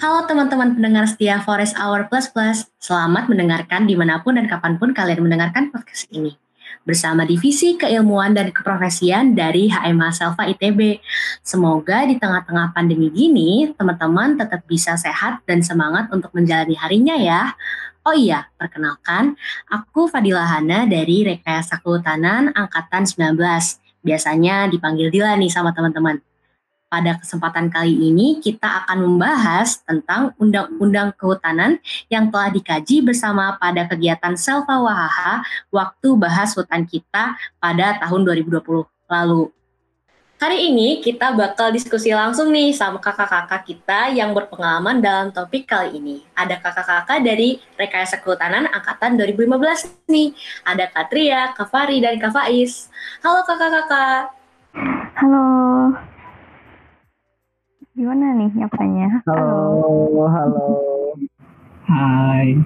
Halo teman-teman pendengar setia Forest Hour Plus Plus, selamat mendengarkan di mana pun dan kapan pun kalian mendengarkan podcast ini. Bersama Divisi Keilmuan dan Keprofesian dari HMA Selva ITB. Semoga di tengah-tengah pandemi gini, teman-teman tetap bisa sehat dan semangat untuk menjalani harinya ya. Oh iya, perkenalkan, aku Fadila Hana dari Rekayasa Kehutanan Angkatan 19. Biasanya dipanggil Dila nih sama teman-teman. Pada kesempatan kali ini kita akan membahas tentang Undang-Undang Kehutanan yang telah dikaji bersama pada kegiatan Selva Wahaha waktu bahas hutan kita pada tahun 2020 lalu. Hari ini kita bakal diskusi langsung nih sama kakak-kakak kita yang berpengalaman dalam topik kali ini. Ada kakak-kakak dari Rekayasa Kehutanan Angkatan 2015 nih. Ada Katria, Kak Fari, dan Kak Faiz. Halo kakak-kakak. Halo. Gimana nih nyapanya? Halo, halo. Hai.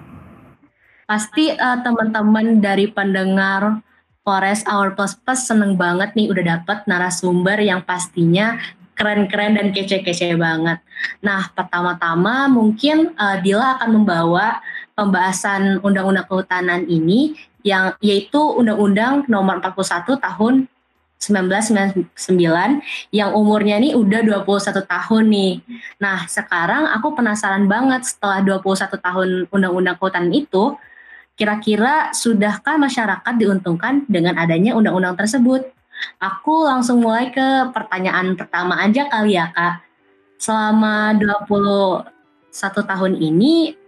Pasti uh, teman-teman dari pendengar Forest Hour Plus Plus seneng banget nih udah dapet narasumber yang pastinya keren-keren dan kece-kece banget. Nah, pertama-tama mungkin uh, Dila akan membawa pembahasan Undang-Undang Kehutanan ini yang yaitu Undang-Undang Nomor 41 Tahun 1999 yang umurnya nih udah 21 tahun nih. Nah, sekarang aku penasaran banget setelah 21 tahun undang-undang kehutanan itu, kira-kira sudahkah masyarakat diuntungkan dengan adanya undang-undang tersebut? Aku langsung mulai ke pertanyaan pertama aja kali ya, Kak. Selama 21 tahun ini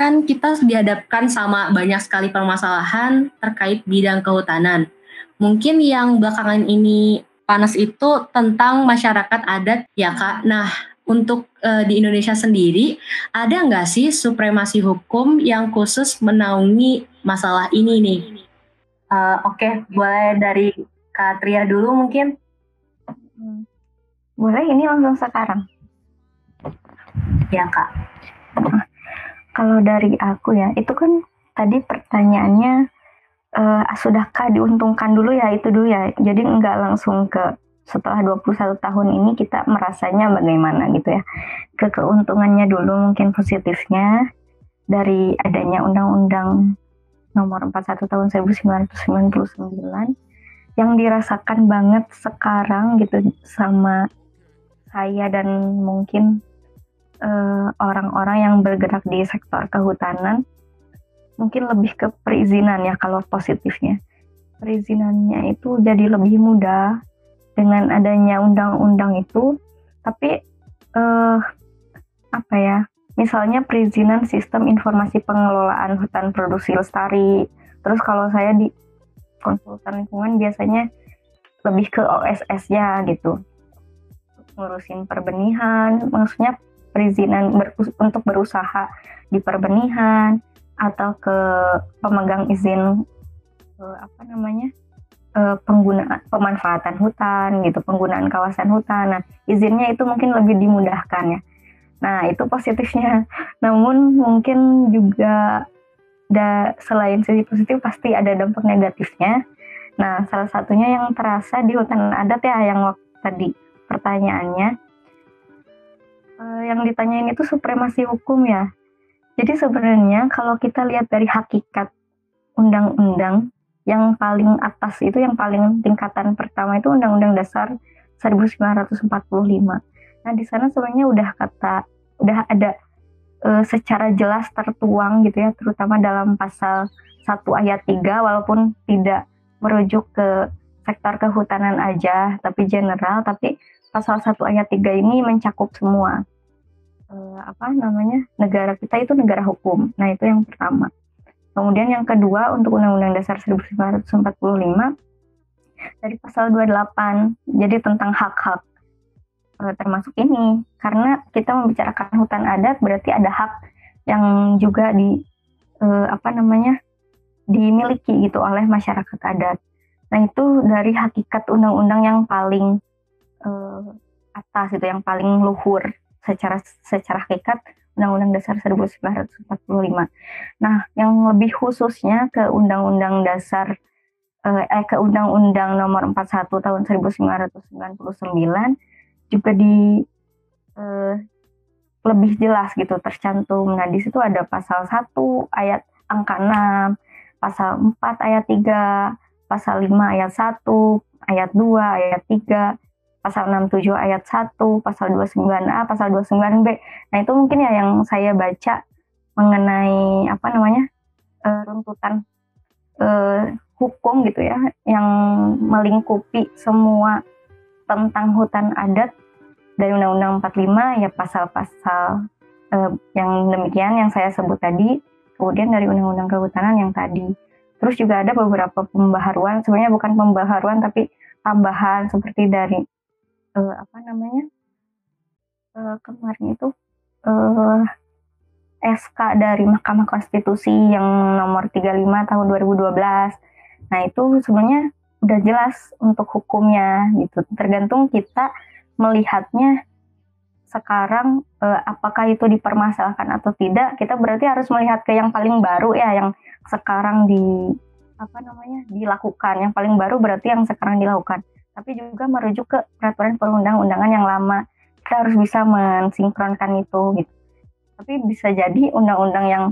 kan kita dihadapkan sama banyak sekali permasalahan terkait bidang kehutanan Mungkin yang belakangan ini panas itu tentang masyarakat adat ya kak. Nah untuk uh, di Indonesia sendiri ada nggak sih supremasi hukum yang khusus menaungi masalah ini nih? Uh, Oke, okay, boleh dari Kak Tria dulu mungkin. Boleh ini langsung sekarang. Ya kak. Kalau dari aku ya, itu kan tadi pertanyaannya uh, sudahkah diuntungkan dulu ya itu dulu ya. Jadi enggak langsung ke setelah 21 tahun ini kita merasanya bagaimana gitu ya. Ke keuntungannya dulu mungkin positifnya dari adanya undang-undang nomor 41 tahun 1999 yang dirasakan banget sekarang gitu sama saya dan mungkin eh, orang-orang uh, yang bergerak di sektor kehutanan mungkin lebih ke perizinan ya kalau positifnya. Perizinannya itu jadi lebih mudah dengan adanya undang-undang itu, tapi eh, apa ya? Misalnya perizinan sistem informasi pengelolaan hutan produksi lestari. Terus kalau saya di konsultan lingkungan biasanya lebih ke OSS-nya gitu. Ngurusin perbenihan, maksudnya perizinan ber, untuk berusaha di perbenihan, atau ke pemegang izin uh, apa namanya uh, penggunaan pemanfaatan hutan gitu penggunaan kawasan hutan. Nah izinnya itu mungkin lebih dimudahkan ya. Nah itu positifnya. Namun mungkin juga da, selain sisi positif pasti ada dampak negatifnya. Nah salah satunya yang terasa di hutan adat ya yang waktu tadi pertanyaannya. Uh, yang ditanyain itu supremasi hukum ya jadi sebenarnya kalau kita lihat dari hakikat undang-undang yang paling atas itu yang paling tingkatan pertama itu Undang-Undang Dasar 1945. Nah, di sana sebenarnya udah kata udah ada e, secara jelas tertuang gitu ya, terutama dalam pasal 1 ayat 3 walaupun tidak merujuk ke sektor kehutanan aja, tapi general, tapi pasal 1 ayat 3 ini mencakup semua uh, apa namanya negara kita itu negara hukum. Nah itu yang pertama. Kemudian yang kedua untuk Undang-Undang Dasar 1945 dari pasal 28 jadi tentang hak-hak uh, termasuk ini karena kita membicarakan hutan adat berarti ada hak yang juga di uh, apa namanya dimiliki gitu oleh masyarakat adat. Nah itu dari hakikat undang-undang yang paling uh, atas itu yang paling luhur secara secara hakikat Undang-Undang Dasar 1945. Nah, yang lebih khususnya ke Undang-Undang Dasar eh, eh ke Undang-Undang Nomor 41 Tahun 1999 juga di eh, lebih jelas gitu tercantum. Nah, di situ ada pasal 1 ayat angka 6, pasal 4 ayat 3, pasal 5 ayat 1, ayat 2, ayat 3, pasal 67 ayat 1, pasal 29A, pasal 29B. Nah, itu mungkin ya yang saya baca mengenai apa namanya? Uh, runtutan uh, hukum gitu ya yang melingkupi semua tentang hutan adat dari Undang-Undang 45 ya pasal-pasal uh, yang demikian yang saya sebut tadi, kemudian dari Undang-Undang Kehutanan yang tadi. Terus juga ada beberapa pembaharuan, sebenarnya bukan pembaharuan tapi tambahan seperti dari uh, apa namanya uh, kemarin itu uh, SK dari Mahkamah Konstitusi yang nomor 35 tahun 2012. Nah, itu sebenarnya udah jelas untuk hukumnya gitu. Tergantung kita melihatnya sekarang eh, apakah itu dipermasalahkan atau tidak, kita berarti harus melihat ke yang paling baru ya yang sekarang di apa namanya dilakukan. Yang paling baru berarti yang sekarang dilakukan. Tapi juga merujuk ke peraturan perundang-undangan yang lama. Kita harus bisa mensinkronkan itu gitu. Tapi bisa jadi undang-undang yang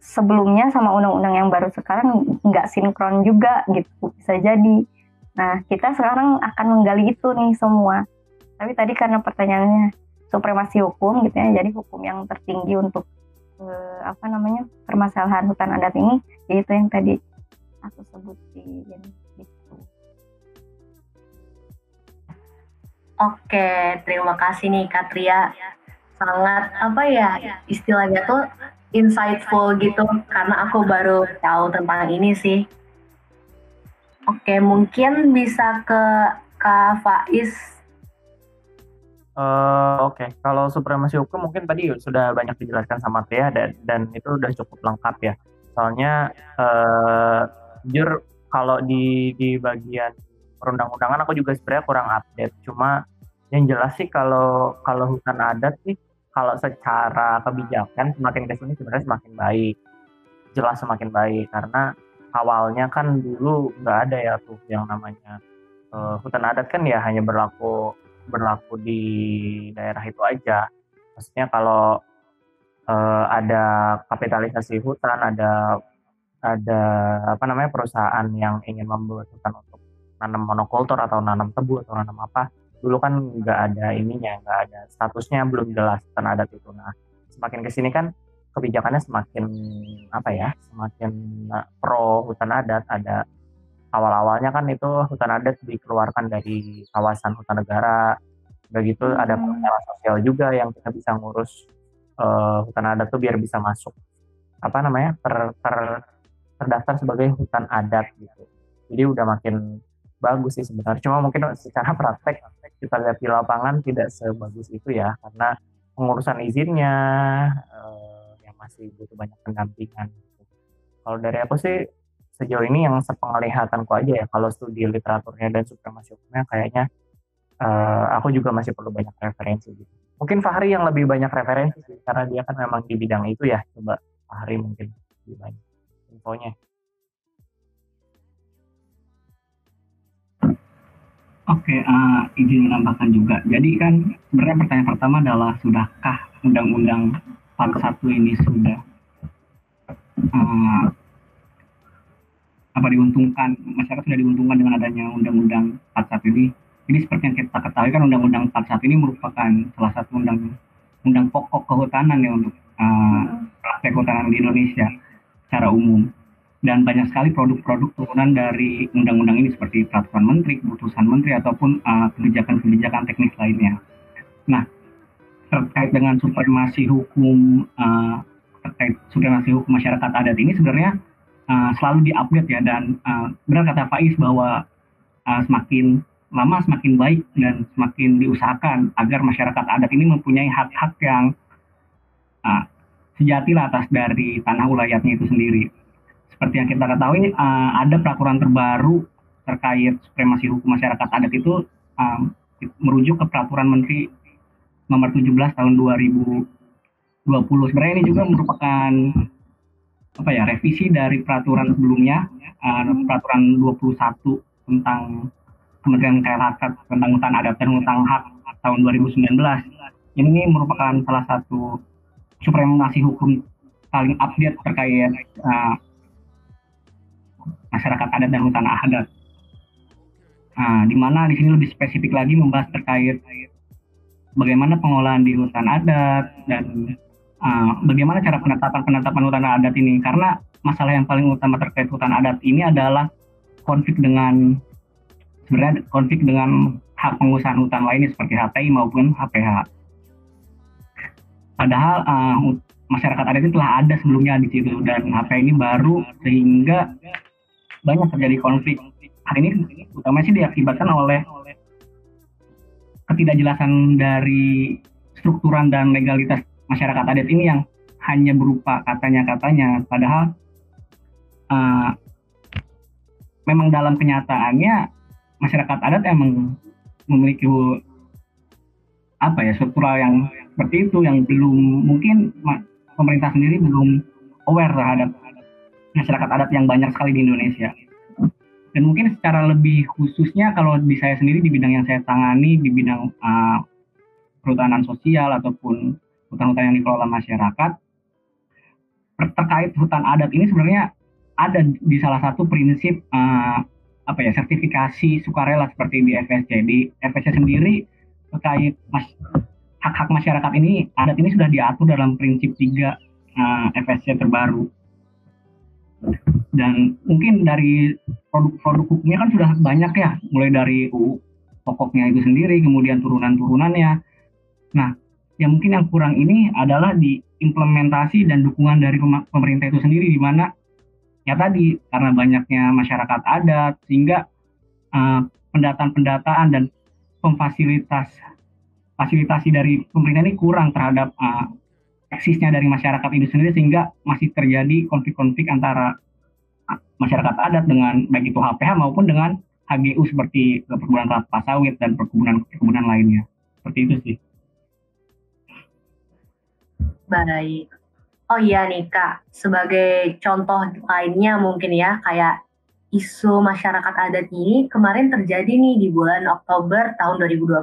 sebelumnya sama undang-undang yang baru sekarang nggak sinkron juga gitu bisa jadi. Nah kita sekarang akan menggali itu nih semua tapi tadi karena pertanyaannya supremasi hukum gitu ya, jadi hukum yang tertinggi untuk eh, apa namanya permasalahan hutan adat ini, yaitu yang tadi aku sebutin gitu. Oke, terima kasih nih Katria. Sangat apa ya istilahnya tuh insightful gitu karena aku baru tahu tentang ini sih. Oke, mungkin bisa ke Kak Faiz Uh, Oke, okay. kalau supremasi hukum mungkin tadi sudah banyak dijelaskan sama Tia dan, dan itu udah cukup lengkap ya. Soalnya uh, jujur kalau di di bagian perundang-undangan aku juga sebenarnya kurang update. Cuma yang jelas sih kalau kalau hutan adat sih kalau secara kebijakan semakin ke sini sebenarnya semakin baik. Jelas semakin baik karena awalnya kan dulu nggak ada ya tuh yang namanya uh, hutan adat kan ya hanya berlaku berlaku di daerah itu aja. Maksudnya kalau uh, ada kapitalisasi hutan, ada ada apa namanya perusahaan yang ingin membuat hutan nanam monokultur atau nanam tebu atau nanam apa, dulu kan nggak ada ininya, nggak ada statusnya belum jelas hutan adat itu. Nah, semakin ke sini kan kebijakannya semakin apa ya, semakin eh, pro hutan adat, ada awal-awalnya kan itu hutan adat dikeluarkan dari kawasan hutan negara begitu hmm. ada perkara sosial juga yang kita bisa ngurus uh, hutan adat tuh biar bisa masuk apa namanya ter, ter terdaftar sebagai hutan adat gitu jadi udah makin bagus sih sebenarnya cuma mungkin secara praktek kita lihat di lapangan tidak sebagus itu ya karena pengurusan izinnya uh, yang masih butuh banyak pendampingan kalau dari aku sih sejauh ini yang sepenglihatanku aja ya kalau studi literaturnya dan supremasi hukumnya kayaknya uh, aku juga masih perlu banyak referensi gitu. Mungkin Fahri yang lebih banyak referensi sih karena dia kan memang di bidang itu ya. Coba Fahri mungkin lebih banyak infonya. Oke, uh, izin menambahkan juga. Jadi kan sebenarnya pertanyaan pertama adalah sudahkah Undang-Undang 41 ini sudah uh, apa diuntungkan masyarakat sudah diuntungkan dengan adanya undang-undang 41 ini jadi seperti yang kita ketahui kan undang-undang 41 ini merupakan salah satu undang undang pokok kehutanan ya untuk uh, praktek kehutanan di Indonesia secara umum dan banyak sekali produk-produk turunan dari undang-undang ini seperti peraturan menteri, keputusan menteri ataupun kebijakan kebijakan-kebijakan teknis lainnya. Nah, terkait dengan supremasi hukum uh, terkait supremasi hukum masyarakat adat ini sebenarnya uh, selalu diupdate ya dan uh, benar kata Faiz bahwa uh, semakin lama semakin baik dan semakin diusahakan agar masyarakat adat ini mempunyai hak-hak yang uh, sejati lah atas dari tanah ulayatnya itu sendiri. Seperti yang kita ketahui uh, ada peraturan terbaru terkait supremasi hukum masyarakat adat itu um, merujuk ke peraturan Menteri nomor 17 tahun 2020. Sebenarnya ini juga merupakan apa ya revisi dari peraturan sebelumnya uh, peraturan 21 tentang Kementerian KLHK tentang hutan adat dan hutan hak tahun 2019 ini merupakan salah satu supremasi hukum paling update terkait uh, masyarakat adat dan hutan adat. Nah, di mana di sini lebih spesifik lagi membahas terkait bagaimana pengolahan di hutan adat dan uh, bagaimana cara penetapan penetapan hutan adat ini karena masalah yang paling utama terkait hutan adat ini adalah konflik dengan sebenarnya konflik dengan hak pengusahaan hutan lainnya seperti HTI maupun HPH. Padahal uh, masyarakat adat itu telah ada sebelumnya di situ dan HPH ini baru sehingga banyak terjadi konflik. Hari ini utamanya sih diakibatkan oleh ketidakjelasan dari strukturan dan legalitas masyarakat adat ini yang hanya berupa katanya-katanya padahal uh, memang dalam kenyataannya masyarakat adat emang memiliki apa ya struktural yang seperti itu yang belum mungkin pemerintah sendiri belum aware terhadap masyarakat adat yang banyak sekali di Indonesia. Dan mungkin secara lebih khususnya kalau di saya sendiri di bidang yang saya tangani di bidang uh, perhutanan sosial ataupun hutan-hutan yang dikelola masyarakat terkait hutan adat ini sebenarnya ada di salah satu prinsip uh, apa ya sertifikasi sukarela seperti di FSC di FSC sendiri terkait mas, hak-hak masyarakat ini adat ini sudah diatur dalam prinsip tiga uh, FSC terbaru dan mungkin dari produk-produk hukumnya kan sudah banyak ya. Mulai dari UU pokoknya itu sendiri kemudian turunan-turunannya. Nah yang mungkin yang kurang ini adalah di implementasi dan dukungan dari pemerintah itu sendiri di mana ya tadi karena banyaknya masyarakat adat sehingga uh, pendataan-pendataan dan pemfasilitas fasilitasi dari pemerintah ini kurang terhadap uh, eksisnya dari masyarakat itu sendiri sehingga masih terjadi konflik-konflik antara masyarakat adat dengan baik itu HPH maupun dengan HGU seperti perkebunan kelapa sawit dan perkebunan-perkebunan lainnya. Seperti itu sih. Baik. Oh iya nih Kak, sebagai contoh lainnya mungkin ya kayak isu masyarakat adat ini kemarin terjadi nih di bulan Oktober tahun 2020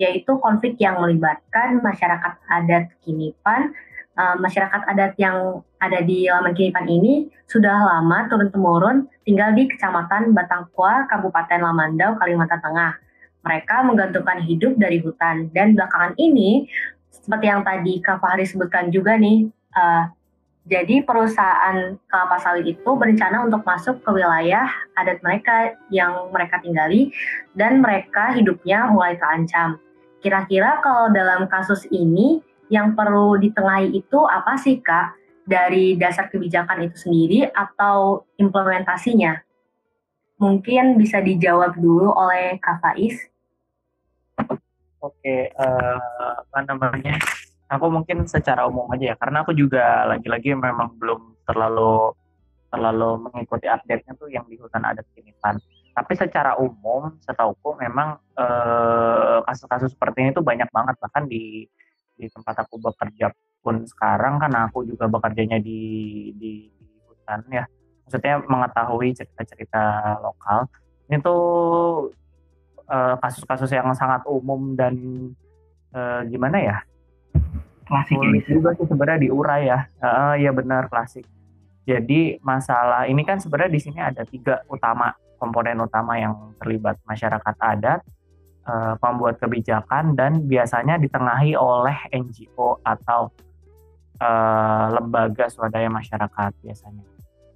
yaitu konflik yang melibatkan masyarakat adat Kinipan uh, masyarakat adat yang ada di Laman Kinipan ini sudah lama turun-temurun tinggal di Kecamatan Batangkua, Kabupaten Lamandau, Kalimantan Tengah. Mereka menggantungkan hidup dari hutan dan belakangan ini seperti yang tadi Kak Fahri sebutkan juga nih, uh, jadi perusahaan kelapa sawit itu berencana untuk masuk ke wilayah adat mereka yang mereka tinggali dan mereka hidupnya mulai terancam. Kira-kira kalau dalam kasus ini yang perlu ditengahi itu apa sih Kak? Dari dasar kebijakan itu sendiri atau implementasinya? Mungkin bisa dijawab dulu oleh Kak Faiz. Oke, uh, apa namanya? Aku mungkin secara umum aja ya, karena aku juga lagi-lagi memang belum terlalu terlalu mengikuti update-nya tuh yang di hutan adat Kinipan. Tapi secara umum, setahuku memang eh, kasus-kasus seperti ini tuh banyak banget. Bahkan di di tempat aku bekerja pun sekarang kan aku juga bekerjanya di di, di hutan ya. Maksudnya mengetahui cerita-cerita lokal. Ini tuh uh, kasus-kasus yang sangat umum dan uh, gimana ya? Klasik ya, juga sih sebenarnya diurai ya. Uh, ya benar klasik. Jadi masalah ini kan sebenarnya di sini ada tiga utama komponen utama yang terlibat masyarakat adat uh, pembuat kebijakan dan biasanya ditengahi oleh NGO atau uh, lembaga swadaya masyarakat biasanya.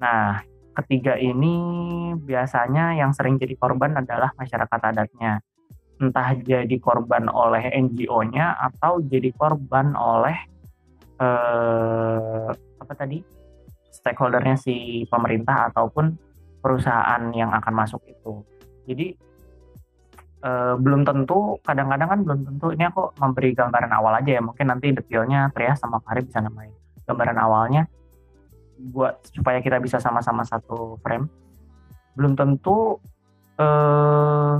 Nah, ketiga ini biasanya yang sering jadi korban adalah masyarakat adatnya. Entah jadi korban oleh NGO-nya atau jadi korban oleh uh, apa tadi stakeholdernya si pemerintah ataupun perusahaan yang akan masuk itu. Jadi uh, belum tentu kadang-kadang kan belum tentu ini aku memberi gambaran awal aja ya. Mungkin nanti detailnya Trias sama Fahri bisa namain gambaran awalnya buat supaya kita bisa sama-sama satu frame. Belum tentu uh,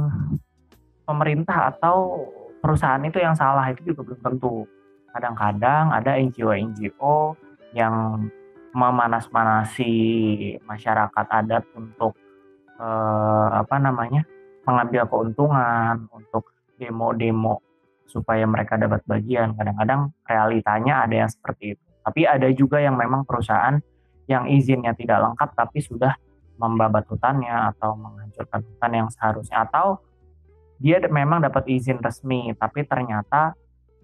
pemerintah atau perusahaan itu yang salah itu juga belum tentu. Kadang-kadang ada NGO-NGO yang memanas-manasi masyarakat adat untuk uh, apa namanya mengambil keuntungan untuk demo-demo supaya mereka dapat bagian. Kadang-kadang realitanya ada yang seperti itu. Tapi ada juga yang memang perusahaan yang izinnya tidak lengkap tapi sudah membabat hutannya atau menghancurkan hutan yang seharusnya atau dia memang dapat izin resmi tapi ternyata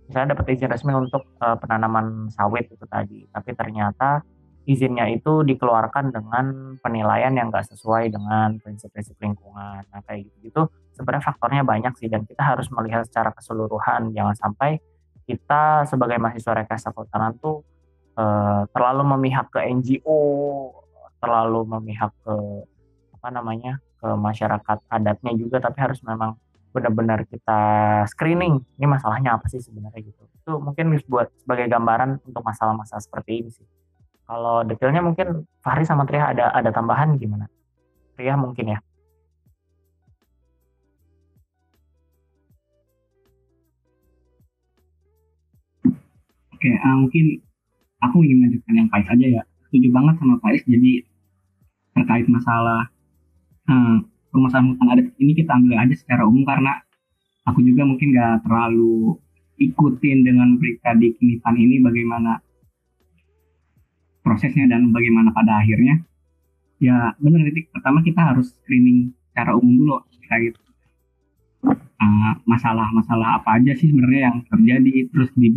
misalnya dapat izin resmi untuk uh, penanaman sawit itu tadi tapi ternyata izinnya itu dikeluarkan dengan penilaian yang nggak sesuai dengan prinsip-prinsip lingkungan. Nah kayak gitu gitu sebenarnya faktornya banyak sih dan kita harus melihat secara keseluruhan. Jangan sampai kita sebagai mahasiswa rekayasa kehutanan tuh uh, terlalu memihak ke NGO terlalu memihak ke apa namanya ke masyarakat adatnya juga tapi harus memang benar-benar kita screening. Ini masalahnya apa sih sebenarnya gitu. Itu mungkin buat sebagai gambaran untuk masalah-masalah seperti ini sih kalau detailnya mungkin Fahri sama Tria ada ada tambahan gimana Tria mungkin ya Oke, uh, mungkin aku ingin melanjutkan yang Pais aja ya. Setuju banget sama Pais. Jadi terkait masalah uh, permasalahan hutan adat ini kita ambil aja secara umum karena aku juga mungkin gak terlalu ikutin dengan berita di Kinipan ini bagaimana prosesnya dan bagaimana pada akhirnya ya benar titik pertama kita harus screening secara umum dulu terkait masalah-masalah uh, apa aja sih sebenarnya yang terjadi terus di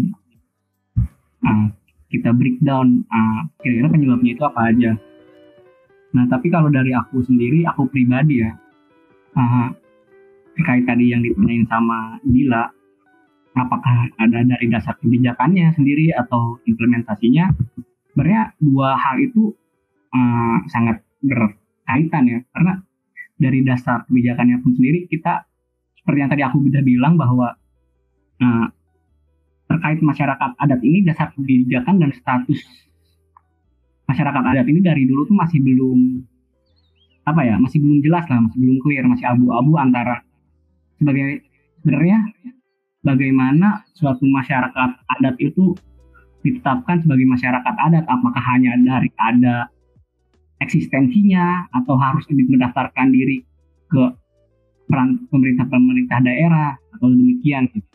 uh, kita breakdown uh, kira-kira penyebabnya itu apa aja nah tapi kalau dari aku sendiri aku pribadi ya uh, terkait tadi yang ditanyain sama Dila, apakah ada dari dasar kebijakannya sendiri atau implementasinya? Sebenarnya dua hal itu uh, sangat berkaitan ya, karena dari dasar kebijakannya pun sendiri kita seperti yang tadi aku sudah bilang bahwa uh, terkait masyarakat adat ini dasar kebijakan dan status masyarakat adat ini dari dulu tuh masih belum apa ya masih belum jelas lah masih belum clear masih abu-abu antara sebagai sebenarnya bagaimana suatu masyarakat adat itu ditetapkan sebagai masyarakat adat apakah hanya dari ada eksistensinya atau harus mendaftarkan diri ke peran pemerintah pemerintah daerah atau demikian gitu.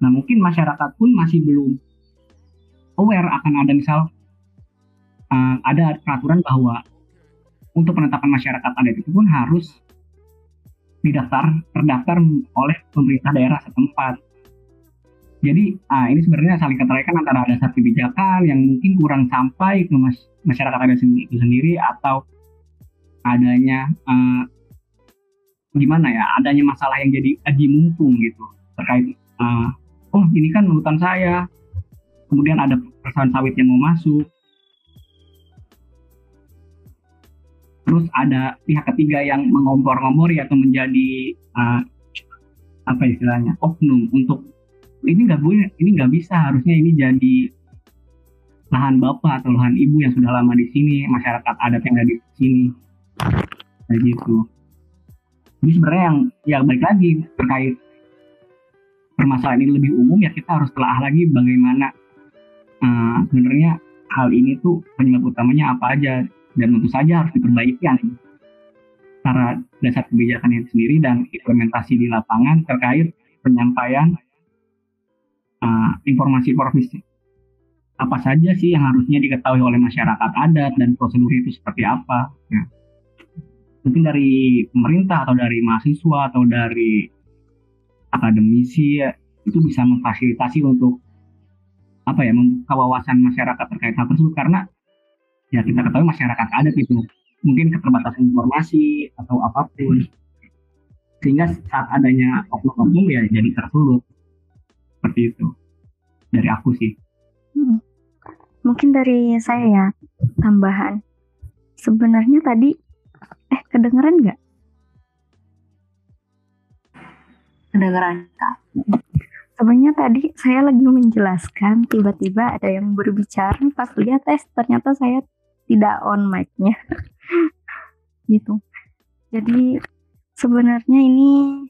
Nah mungkin masyarakat pun masih belum aware akan ada misal uh, ada peraturan bahwa untuk penetapan masyarakat adat itu pun harus didaftar terdaftar oleh pemerintah daerah setempat. Jadi ah, ini sebenarnya saling keterkaitan antara dasar kebijakan yang mungkin kurang sampai ke mas masyarakat adat itu sendiri atau adanya uh, gimana ya adanya masalah yang jadi aji mumpung gitu terkait uh, oh ini kan hutan saya kemudian ada perusahaan sawit yang mau masuk. Terus ada pihak ketiga yang mengompor-ngompori atau menjadi uh, apa istilahnya oknum untuk ini nggak boleh ini nggak bisa harusnya ini jadi lahan bapak atau lahan ibu yang sudah lama di sini masyarakat adat yang ada di sini. Kayak gitu. Ini sebenarnya yang yang baik lagi terkait permasalahan ini lebih umum ya kita harus telah lagi bagaimana uh, sebenarnya hal ini tuh penyebab utamanya apa aja dan tentu saja harus diperbaiki antara dasar kebijakan itu sendiri dan implementasi di lapangan terkait penyampaian uh, informasi profesi apa saja sih yang harusnya diketahui oleh masyarakat adat dan prosedur itu seperti apa? Ya. mungkin dari pemerintah atau dari mahasiswa atau dari akademisi ya, itu bisa memfasilitasi untuk apa ya membuka wawasan masyarakat terkait hal tersebut. Karena ya kita ketahui masyarakat adat itu mungkin keterbatasan informasi atau apa pun. Sehingga saat adanya oknum-oknum ya jadi tersulut seperti itu. Dari aku sih. Hmm. mungkin dari saya ya tambahan. Sebenarnya tadi eh kedengeran nggak? Kedengeran kak. Sebenarnya tadi saya lagi menjelaskan tiba-tiba ada yang berbicara pas lihat tes ternyata saya tidak on mic-nya. Gitu. Jadi sebenarnya ini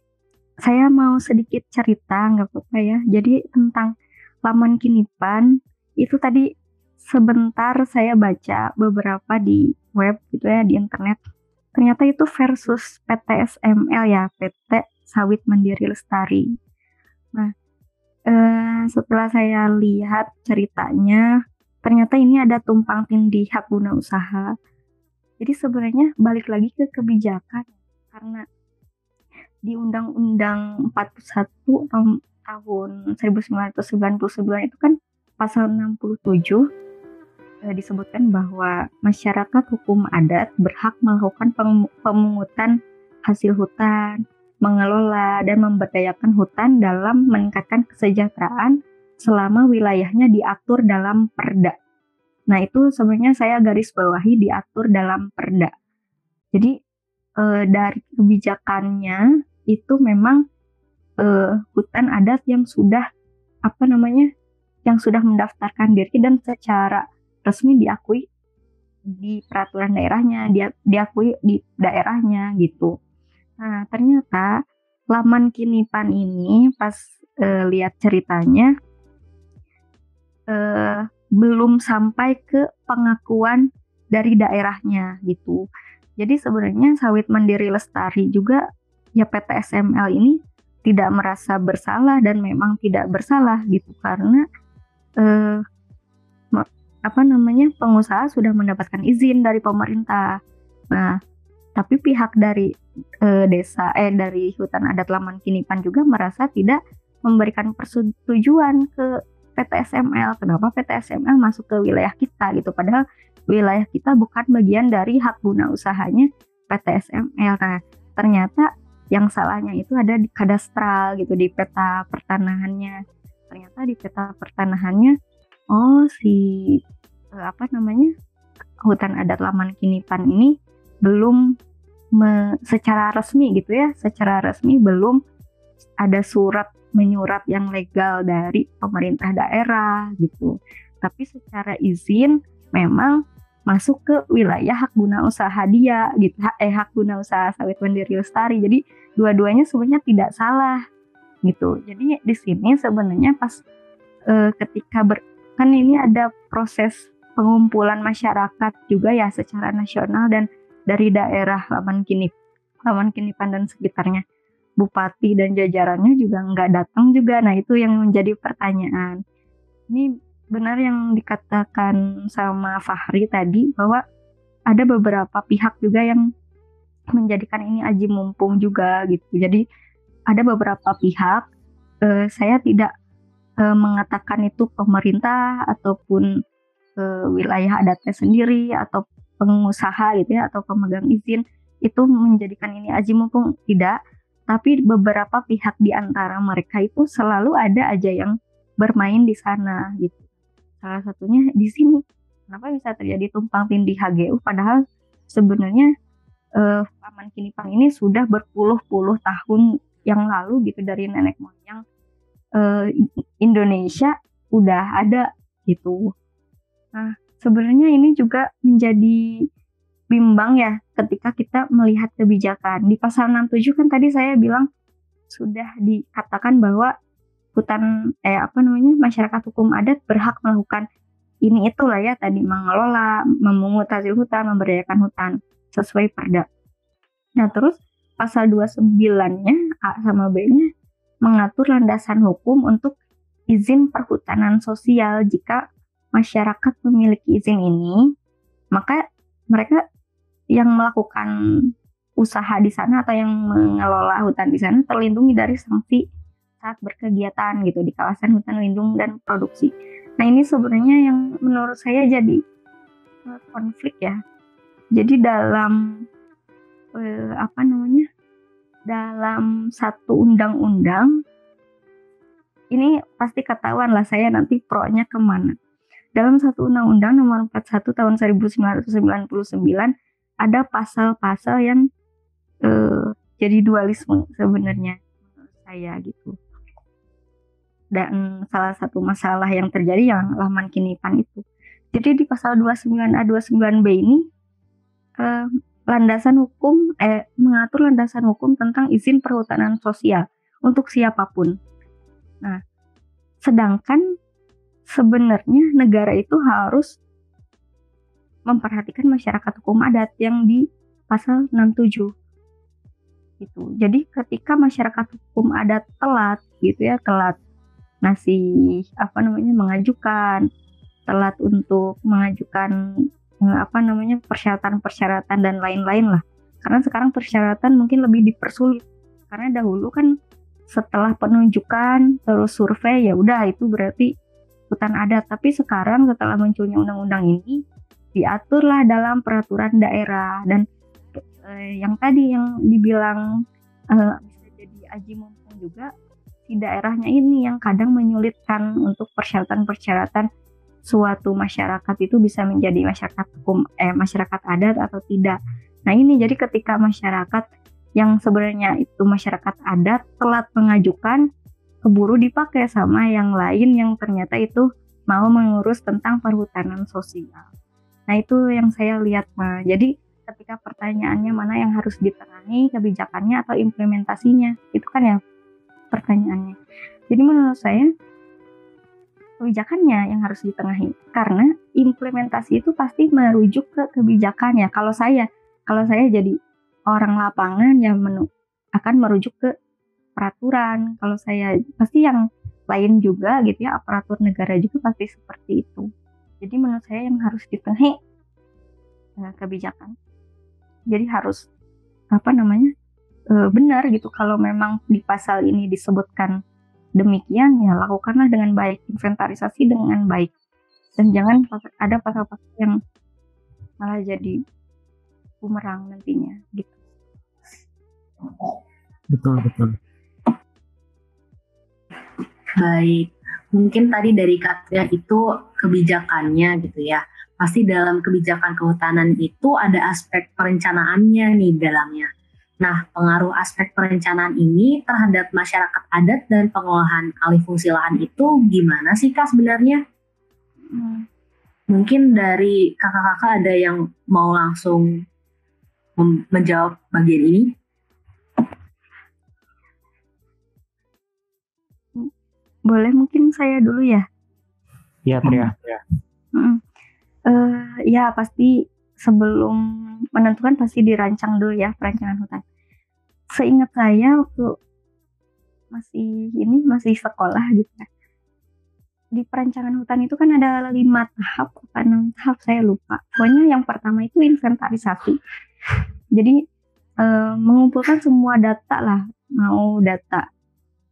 saya mau sedikit cerita nggak apa-apa ya. Jadi tentang laman kinipan itu tadi sebentar saya baca beberapa di web gitu ya di internet. Ternyata itu versus PT SML ya PT Sawit Mandiri Lestari. Nah uh, setelah saya lihat ceritanya, ternyata ini ada tumpang tindih hak guna usaha. Jadi sebenarnya balik lagi ke kebijakan karena di Undang-Undang 41 tahun 1999 itu kan pasal 67 eh, disebutkan bahwa masyarakat hukum adat berhak melakukan pemungutan hasil hutan, mengelola dan memberdayakan hutan dalam meningkatkan kesejahteraan selama wilayahnya diatur dalam perda. Nah, itu sebenarnya saya garis bawahi diatur dalam perda. Jadi e, dari kebijakannya itu memang e, hutan adat yang sudah apa namanya? yang sudah mendaftarkan diri dan secara resmi diakui di peraturan daerahnya, dia diakui di daerahnya gitu. Nah, ternyata laman kinipan ini pas uh, lihat ceritanya uh, belum sampai ke pengakuan dari daerahnya gitu. Jadi sebenarnya sawit mandiri lestari juga ya PT SML ini tidak merasa bersalah dan memang tidak bersalah gitu karena eh, apa namanya pengusaha sudah mendapatkan izin dari pemerintah. Nah, tapi pihak dari e, desa eh dari hutan adat Laman Kinipan juga merasa tidak memberikan persetujuan ke PT SML. Kenapa PT SML masuk ke wilayah kita gitu padahal wilayah kita bukan bagian dari hak guna usahanya PT SML. Nah, ternyata yang salahnya itu ada di kadastral gitu di peta pertanahannya. Ternyata di peta pertanahannya oh si eh, apa namanya hutan adat Laman Kinipan ini belum me, secara resmi gitu ya, secara resmi belum ada surat menyurat yang legal dari pemerintah daerah gitu. Tapi secara izin memang masuk ke wilayah hak guna usaha dia gitu, eh hak guna usaha sawit mandiri lestari. Jadi dua-duanya sebenarnya tidak salah gitu. Jadi di sini sebenarnya pas eh, ketika ber, kan ini ada proses pengumpulan masyarakat juga ya secara nasional dan dari daerah Laman Kinip, Laman Kinipan dan sekitarnya. Bupati dan jajarannya juga nggak datang juga. Nah itu yang menjadi pertanyaan. Ini benar yang dikatakan sama Fahri tadi bahwa ada beberapa pihak juga yang menjadikan ini aji mumpung juga gitu. Jadi ada beberapa pihak, eh, saya tidak eh, mengatakan itu pemerintah ataupun eh, wilayah adatnya sendiri atau pengusaha gitu ya atau pemegang izin itu menjadikan ini aji mumpung tidak tapi beberapa pihak di antara mereka itu selalu ada aja yang bermain di sana gitu salah satunya di sini. Kenapa bisa terjadi tumpang tindih HGU padahal sebenarnya eh, Paman Kinipang ini sudah berpuluh-puluh tahun yang lalu gitu dari nenek moyang eh, Indonesia udah ada gitu. Nah sebenarnya ini juga menjadi bimbang ya ketika kita melihat kebijakan. Di pasal 67 kan tadi saya bilang sudah dikatakan bahwa hutan eh apa namanya masyarakat hukum adat berhak melakukan ini itulah ya tadi mengelola, memungut hasil hutan, memberdayakan hutan sesuai perda. Nah, terus pasal 29-nya A sama B-nya mengatur landasan hukum untuk izin perhutanan sosial jika masyarakat memiliki izin ini, maka mereka yang melakukan usaha di sana atau yang mengelola hutan di sana terlindungi dari sanksi saat berkegiatan gitu di kawasan hutan lindung dan produksi. Nah ini sebenarnya yang menurut saya jadi eh, konflik ya. Jadi dalam eh, apa namanya dalam satu undang-undang ini pasti ketahuan lah saya nanti pro-nya ke mana dalam satu undang-undang nomor 41 tahun 1999 ada pasal-pasal yang uh, jadi dualisme sebenarnya saya gitu. Dan salah satu masalah yang terjadi yang laman kinipan itu. Jadi di pasal 29A 29B ini uh, landasan hukum eh mengatur landasan hukum tentang izin perhutanan sosial untuk siapa pun. Nah, sedangkan sebenarnya negara itu harus memperhatikan masyarakat hukum adat yang di pasal 67 gitu. Jadi ketika masyarakat hukum adat telat gitu ya, telat ngasih apa namanya mengajukan telat untuk mengajukan eh, apa namanya persyaratan-persyaratan dan lain-lain lah. Karena sekarang persyaratan mungkin lebih dipersulit. Karena dahulu kan setelah penunjukan terus survei ya udah itu berarti hutan adat. Tapi sekarang setelah munculnya undang-undang ini diaturlah dalam peraturan daerah. Dan eh, yang tadi yang dibilang eh, bisa jadi aji mumpung juga si daerahnya ini yang kadang menyulitkan untuk persyaratan-persyaratan suatu masyarakat itu bisa menjadi masyarakat hukum eh masyarakat adat atau tidak. Nah, ini jadi ketika masyarakat yang sebenarnya itu masyarakat adat telat mengajukan keburu dipakai sama yang lain yang ternyata itu mau mengurus tentang perhutanan sosial. Nah itu yang saya lihat mah. Jadi ketika pertanyaannya mana yang harus ditengahi kebijakannya atau implementasinya itu kan ya pertanyaannya. Jadi menurut saya kebijakannya yang harus ditengahi karena implementasi itu pasti merujuk ke kebijakannya. Kalau saya kalau saya jadi orang lapangan yang menu, akan merujuk ke peraturan. Kalau saya pasti yang lain juga gitu ya aparatur negara juga pasti seperti itu. Jadi menurut saya yang harus ditengahi uh, kebijakan. Jadi harus apa namanya uh, benar gitu. Kalau memang di pasal ini disebutkan demikian ya lakukanlah dengan baik, inventarisasi dengan baik dan jangan ada pasal-pasal yang malah jadi bumerang nantinya gitu. Betul, betul. Baik, mungkin tadi dari Katria itu kebijakannya gitu ya. Pasti dalam kebijakan kehutanan itu ada aspek perencanaannya nih dalamnya. Nah, pengaruh aspek perencanaan ini terhadap masyarakat adat dan pengolahan alih fungsi lahan itu gimana sih Kak sebenarnya? Hmm. Mungkin dari kakak-kakak ada yang mau langsung menjawab bagian ini? Boleh mungkin saya dulu ya? Iya, Tria. Ya. Hmm. Uh, ya pasti sebelum menentukan pasti dirancang dulu ya perancangan hutan. Seingat saya waktu masih ini masih sekolah gitu ya. Di perancangan hutan itu kan ada lima tahap apa enam tahap saya lupa. Pokoknya yang pertama itu inventarisasi. Jadi uh, mengumpulkan semua data lah, mau data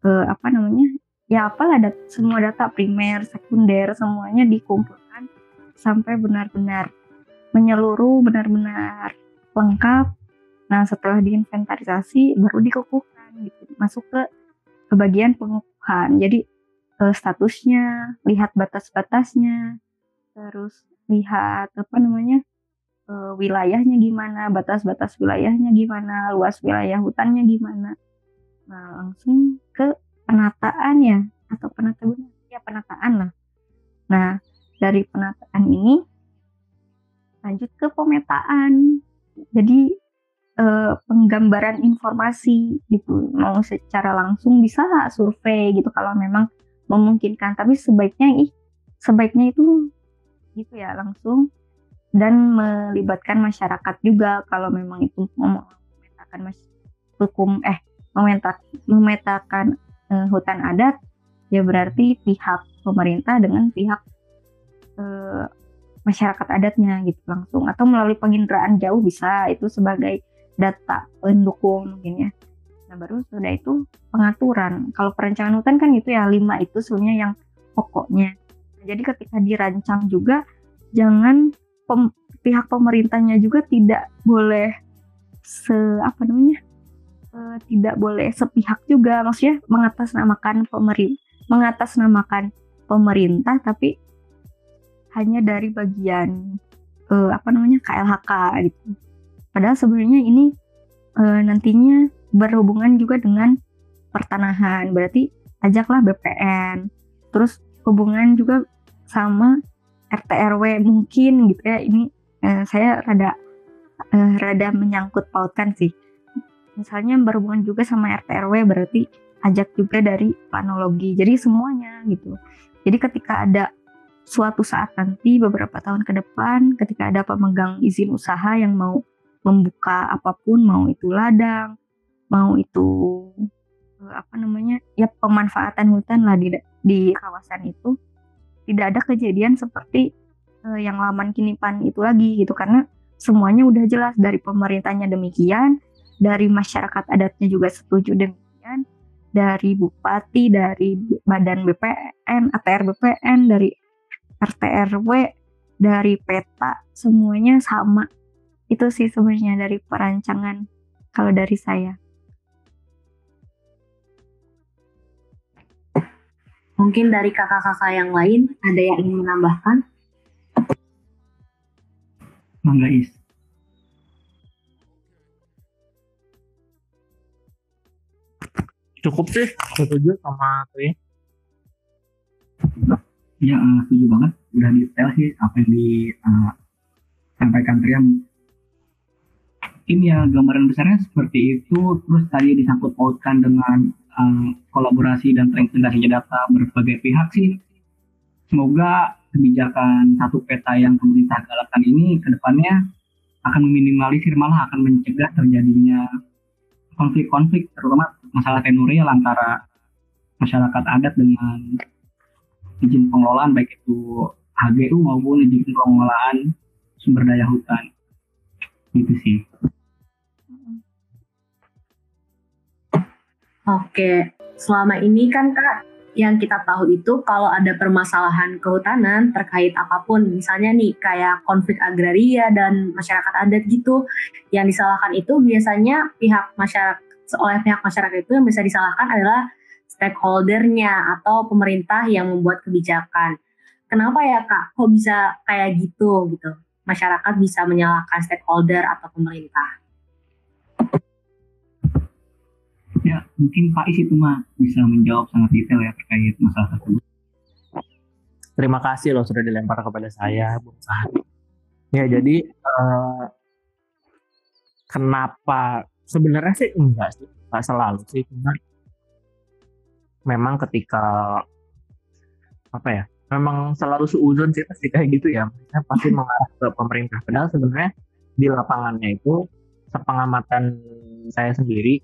uh, apa namanya ya apalah dat semua data primer, sekunder semuanya dikumpulkan sampai benar-benar menyeluruh, benar-benar lengkap. Nah, setelah diinventarisasi baru dikukuhkan gitu. Masuk ke ke bagian pengukuhan. Jadi eh, statusnya, lihat batas-batasnya, terus lihat apa namanya? Eh, wilayahnya gimana, batas-batas wilayahnya gimana, luas wilayah hutannya gimana. Nah, langsung ke penataan ya atau penata ya penataan lah. Nah dari penataan ini lanjut ke pemetaan. Jadi eh, penggambaran informasi gitu mau secara langsung bisa survei gitu kalau memang memungkinkan. Tapi sebaiknya ih sebaiknya itu gitu ya langsung dan melibatkan masyarakat juga kalau memang itu memetakan mas hukum eh memetakan, memetakan uh, hutan adat ya berarti pihak pemerintah dengan pihak uh, masyarakat adatnya gitu langsung. Atau melalui penginderaan jauh bisa itu sebagai data pendukung mungkin ya. Nah baru sudah itu pengaturan. Kalau perencanaan hutan kan itu ya lima itu sebenarnya yang pokoknya. Jadi ketika dirancang juga jangan pem, pihak pemerintahnya juga tidak boleh se apa namanya uh, tidak boleh sepihak juga. Maksudnya mengatasnamakan pemerintah mengatasnamakan pemerintah tapi hanya dari bagian uh, apa namanya KLHK gitu. Padahal sebenarnya ini uh, nantinya berhubungan juga dengan pertanahan. Berarti ajaklah BPN terus hubungan juga sama RT RW mungkin gitu ya. Ini uh, saya rada uh, rada menyangkut pautkan sih. Misalnya berhubungan juga sama RT RW berarti ajak juga dari planologi jadi semuanya gitu. Jadi ketika ada suatu saat nanti beberapa tahun ke depan ketika ada pemegang izin usaha yang mau membuka apa pun mau itu ladang mau itu eh, apa namanya ya pemanfaatan hutan lah di di kawasan itu tidak ada kejadian seperti uh, yang laman kinipan itu lagi gitu. Karena semuanya udah jelas dari pemerintahnya demikian dari masyarakat adatnya juga setuju demikian dari bupati dari badan BPN ATR BPN dari RT RW dari peta semuanya sama itu sih sebenarnya dari perancangan kalau dari saya Mungkin dari kakak-kakak yang lain ada yang ingin menambahkan? Mangga Is. Cukup sih, setuju sama Tri. Iya, uh, setuju banget. Udah detail sih apa yang disampaikan uh, Triam. Ini ya gambaran besarnya seperti itu. Terus tadi disangkut pautkan dengan uh, kolaborasi dan terintegrasi data berbagai pihak sih. Semoga kebijakan satu peta yang pemerintah galakan ini ke depannya akan meminimalisir malah akan mencegah terjadinya konflik-konflik terutama masalah tenurial antara masyarakat adat dengan izin pengelolaan baik itu HGU maupun izin pengelolaan sumber daya hutan gitu sih. Oke, selama ini kan Kak, yang kita tahu itu kalau ada permasalahan kehutanan terkait apa pun, misalnya nih kayak konflik agraria dan masyarakat adat gitu, yang disalahkan itu biasanya pihak masyarakat oleh pihak masyarakat itu yang bisa disalahkan adalah stakeholdernya atau pemerintah yang membuat kebijakan. Kenapa ya Kak? Kok bisa kayak gitu gitu? Masyarakat bisa menyalahkan stakeholder atau pemerintah? Ya, mungkin Pak Is itu mah bisa menjawab sangat detail ya terkait masalah tersebut. Terima kasih loh sudah dilempar kepada saya, Bung Sahri. Ya, jadi uh, kenapa sebenarnya sih enggak sih, enggak selalu sih, cuma memang ketika apa ya, memang selalu suuzon sih pasti kayak gitu ya, Maksudnya pasti mengarah ke pemerintah. Padahal sebenarnya di lapangannya itu sepengamatan saya sendiri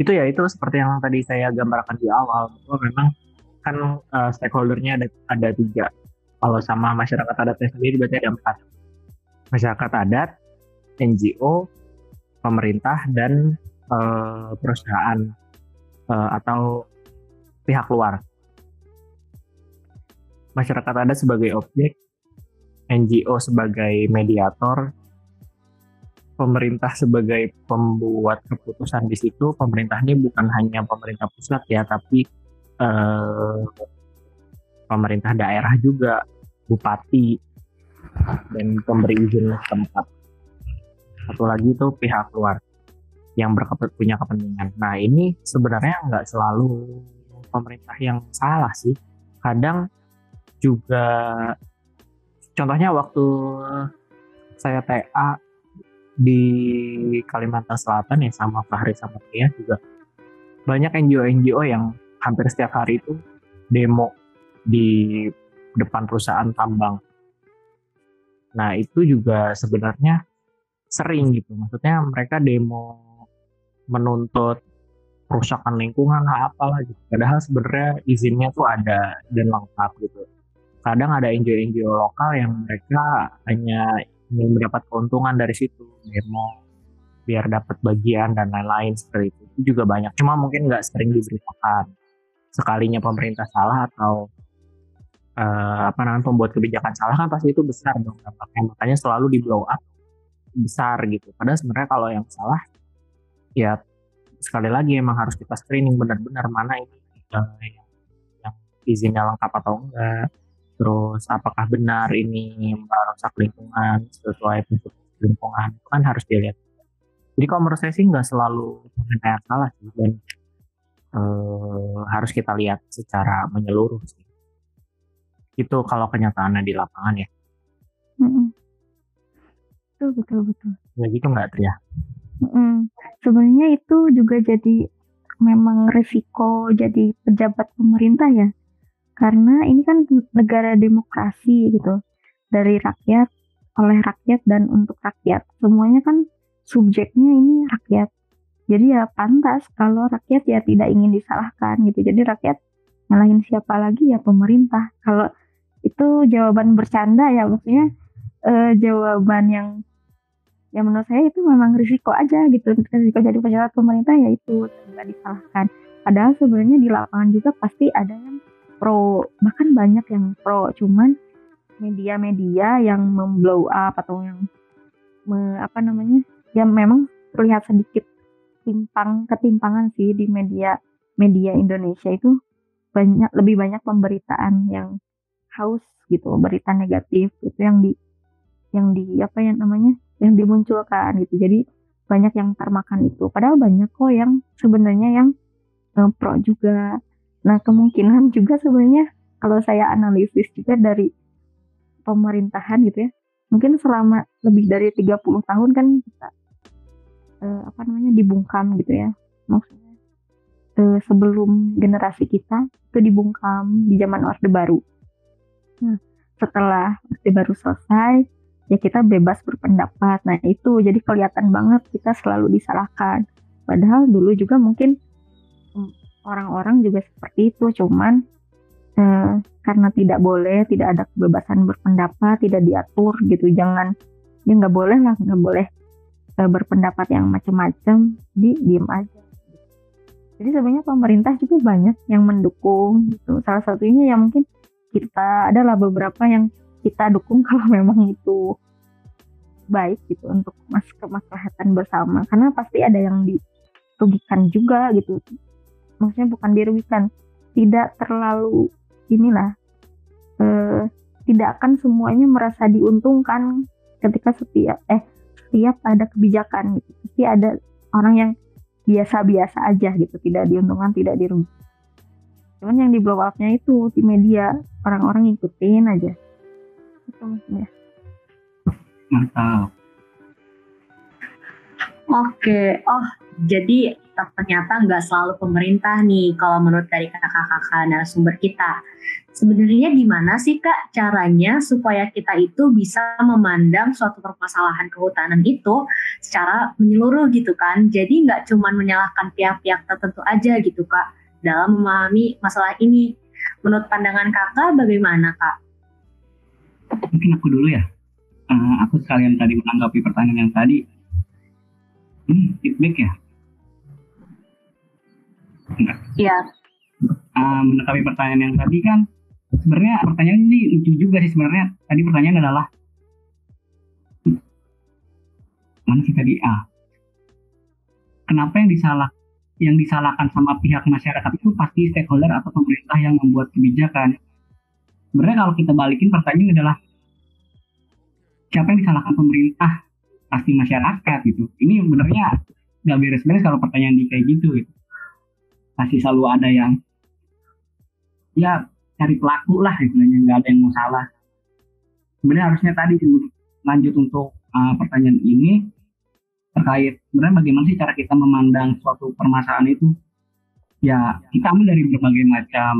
itu ya itu seperti yang tadi saya gambarkan di awal bahwa memang kan uh, stakeholdernya ada ada tiga. Kalau sama masyarakat adatnya sendiri berarti ada empat. Masyarakat adat NGO pemerintah dan uh, perusahaan uh, atau pihak luar. Masyarakat adat sebagai objek NGO sebagai mediator pemerintah sebagai pembuat keputusan di situ. Pemerintah ini bukan hanya pemerintah pusat ya tapi eh, pemerintah daerah juga bupati dan pemberi izin tempat. Satu lagi itu pihak luar yang berkepet punya kepentingan. Nah ini sebenarnya nggak selalu pemerintah yang salah sih kadang juga contohnya waktu saya TA di Kalimantan Selatan ya sama Fahri sama Tia juga banyak NGO-NGO yang hampir setiap hari itu demo di depan perusahaan tambang. Nah itu juga sebenarnya sering gitu, maksudnya mereka demo menuntut perusakan lingkungan lah apalah gitu. Padahal sebenarnya izinnya tuh ada dan lengkap gitu. Kadang ada NGO-NGO lokal yang mereka hanya ingin mendapat keuntungan dari situ demo biar dapat bagian dan lain-lain seperti itu itu juga banyak cuma mungkin nggak sering diberitakan sekalinya pemerintah salah atau uh, apa namanya pembuat kebijakan salah kan pasti itu besar dong dampaknya makanya selalu di blow up besar gitu padahal sebenarnya kalau yang salah ya sekali lagi emang harus kita screening benar-benar mana ini uh, yang, yang izinnya lengkap atau enggak. Terus apakah benar ini merusak lingkungan sesuai prinsip lingkungan itu kan harus dilihat. Jadi kalau menurut saya sih nggak selalu pemerintah salah sih dan uh, harus kita lihat secara menyeluruh sih. Itu kalau kenyataannya di lapangan ya. Mm betul betul betul. Ya gitu nggak Tria mm sebenarnya itu juga jadi memang resiko jadi pejabat pemerintah ya. Karena ini kan negara demokrasi gitu. Dari rakyat oleh rakyat dan untuk rakyat. Semuanya kan subjeknya ini rakyat. Jadi ya pantas kalau rakyat ya tidak ingin disalahkan gitu. Jadi rakyat nyalahin siapa lagi ya pemerintah. Kalau itu jawaban bercanda ya maksudnya uh, jawaban yang yang menurut saya itu memang risiko aja gitu. Risiko jadi pejabat pemerintah ya itu nggak disalahkan. Padahal sebenarnya di lapangan juga pasti ada yang pro bahkan banyak yang pro. Cuman media-media yang memblow up atau yang me, apa namanya ya memang terlihat sedikit timpang ketimpangan sih di media media Indonesia itu. Banyak lebih banyak pemberitaan yang haus gitu berita negatif. Itu yang di yang di apa yang namanya yang dimunculkan gitu. Jadi banyak yang termakan itu. Padahal banyak kok yang sebenarnya yang uh, pro juga. Nah kemungkinan juga sebenarnya kalau saya analisis juga dari pemerintahan gitu ya mungkin selama lebih dari 30 tahun kan kita uh, apa namanya dibungkam gitu ya. Maksudnya uh, sebelum generasi kita itu dibungkam di zaman orde baru. Nah setelah orde baru selesai ya kita bebas berpendapat. Nah itu jadi kelihatan banget kita selalu disalahkan. Padahal dulu juga mungkin hmm, orang-orang juga seperti itu, cuman eh, karena tidak boleh, tidak ada kebebasan berpendapat, tidak diatur gitu, jangan ya nggak boleh lah, nggak boleh eh, berpendapat yang macam-macam, di diem aja. Jadi sebenarnya pemerintah juga banyak yang mendukung gitu. Salah satunya ya mungkin kita adalah beberapa yang kita dukung kalau memang itu baik gitu untuk mas kemaslahatan bersama. Karena pasti ada yang dirugikan juga gitu. Maksudnya bukan dirugikan tidak terlalu inilah eh, tidak akan semuanya merasa diuntungkan ketika setiap eh setiap ada kebijakan gitu. Pasti ada orang yang biasa-biasa aja gitu tidak diuntungkan tidak dirugikan cuman yang di blow upnya itu di media orang-orang ngikutin aja maksudnya mantap oke oh jadi ternyata nggak selalu pemerintah nih kalau menurut dari kakak-kakak narasumber kita. Sebenarnya gimana sih kak caranya supaya kita itu bisa memandang suatu permasalahan kehutanan itu secara menyeluruh gitu kan. Jadi nggak cuma menyalahkan pihak-pihak tertentu aja gitu kak dalam memahami masalah ini. Menurut pandangan kakak bagaimana kak? Mungkin aku dulu ya. Uh, aku sekalian tadi menanggapi pertanyaan yang tadi. Hmm, feedback ya? Iya. Uh, menanggapi pertanyaan yang tadi kan sebenarnya pertanyaan ini lucu juga sih sebenarnya. Tadi pertanyaan adalah mana sih tadi? Ah kenapa yang disalah yang disalahkan sama pihak masyarakat itu pasti stakeholder atau pemerintah yang membuat kebijakan sebenarnya kalau kita balikin pertanyaan adalah siapa yang disalahkan pemerintah pasti masyarakat gitu. Ini sebenarnya nggak beres-beres kalau pertanyaan di kayak gitu gitu. Pasti selalu ada yang ya cari pelaku lah sebenarnya nggak ada yang mau salah. Sebenarnya harusnya tadi lanjut untuk uh, pertanyaan ini terkait sebenarnya bagaimana sih cara kita memandang suatu permasalahan itu? Ya kita ambil dari berbagai macam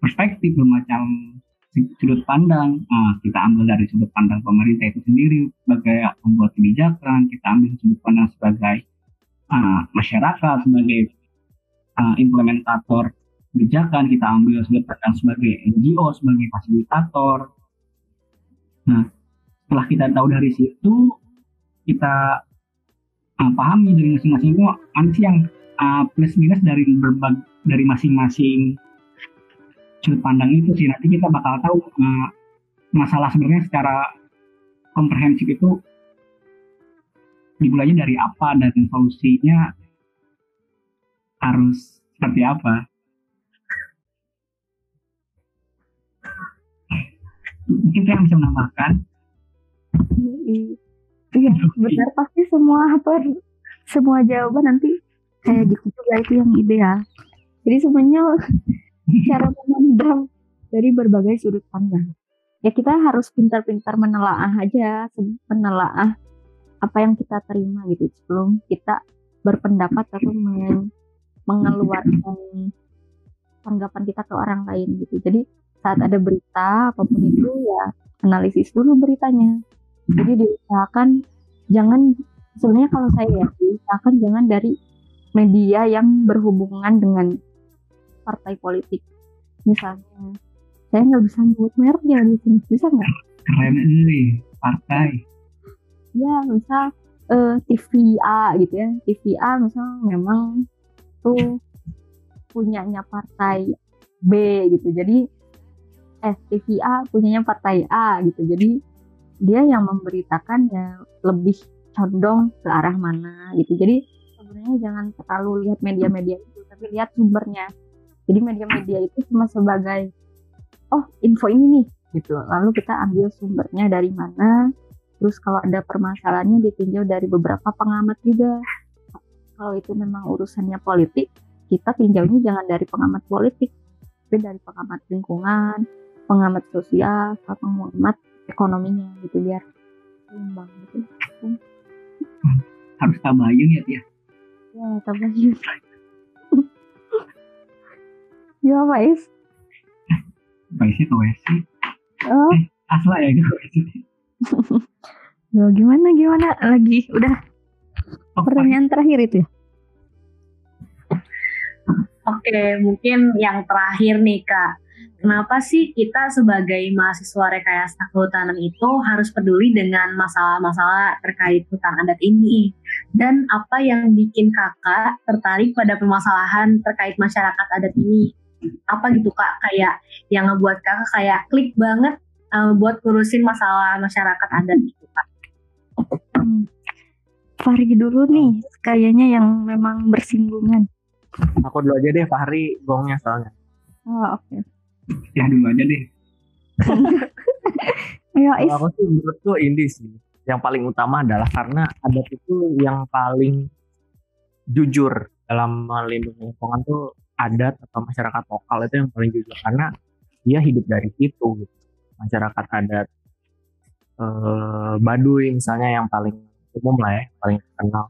perspektif bermacam sudut pandang. Nah, kita ambil dari sudut pandang pemerintah itu sendiri sebagai pembuat kebijakan. Kita ambil sudut pandang sebagai uh, masyarakat sebagai uh, implementator kebijakan. Kita ambil sudut pandang sebagai NGO sebagai fasilitator. Nah setelah kita tahu dari situ kita uh, pahami dari masing-masing. Itu sih yang uh, plus minus dari berbagai dari masing-masing sudut pandang itu sih. Nanti kita bakal tahu uh, masalah sebenarnya secara komprehensif itu dimulainya dari apa dan solusinya harus seperti apa. Mungkin saya bisa menambahkan. Iya benar. Pasti semua apa semua jawaban nanti kayak gitu juga itu yang ideal. Jadi sebenarnya cara memandang dari berbagai sudut pandang. Ya kita harus pintar-pintar menelaah aja, menelaah apa yang kita terima gitu sebelum kita berpendapat atau mengeluarkan tanggapan kita ke orang lain gitu. Jadi saat ada berita apa pun itu ya analisis dulu beritanya. Jadi diusahakan jangan sebenarnya kalau saya ya diusahakan jangan dari media yang berhubungan dengan partai politik. misalnya saya nggak bisa nyebut mereknya di sini. Bisa nggak? Keren nih partai. Ya misal uh, TVA gitu ya. TVA misal memang tuh punyanya partai B gitu. Jadi eh TVA punyanya partai A gitu. Jadi dia yang memberitakan ya lebih condong ke arah mana gitu. Jadi sebenarnya jangan terlalu lihat media-media itu tapi lihat sumbernya jadi media-media itu cuma sebagai oh info ini nih gitu. Lalu kita ambil sumbernya dari mana. Terus kalau ada permasalahannya ditinjau dari beberapa pengamat juga. Kalau itu memang urusannya politik kita tinjaunya jangan dari pengamat politik tapi dari pengamat lingkungan pengamat sosial atau pengamat ekonominya gitu biar seimbang gitu. Harus tabayun ya Tia? Ya tabayun ya Pak Is Pak Isnya ke WC oh. Eh, asla ya gitu Loh, gimana gimana? Lagi udah oh, pertanyaan terakhir itu ya? Oke, mungkin yang terakhir nih Kak. Kenapa sih kita sebagai mahasiswa rekayasa kehutanan itu harus peduli dengan masalah-masalah terkait hutan adat ini? Dan apa yang bikin kakak tertarik pada permasalahan terkait masyarakat adat ini? Apa gitu kak, kayak yang ngebuat kakak kayak klik banget uh, buat ngurusin masalah masyarakat adat gitu kak? Hmm. Fahri dulu nih, kayaknya yang memang bersinggungan. Aku dulu aja deh Fahri gongnya soalnya. Oh oke. Okay. Ya dulu aja deh. ya, Kalau aku sih menurutku ini sih. Yang paling utama adalah karena adat itu yang paling jujur dalam melindungi lingkungan tuh adat atau masyarakat lokal itu yang paling jujur karena dia hidup dari situ gitu. Masyarakat adat eh, Baduy misalnya yang paling umum lah ya, paling terkenal.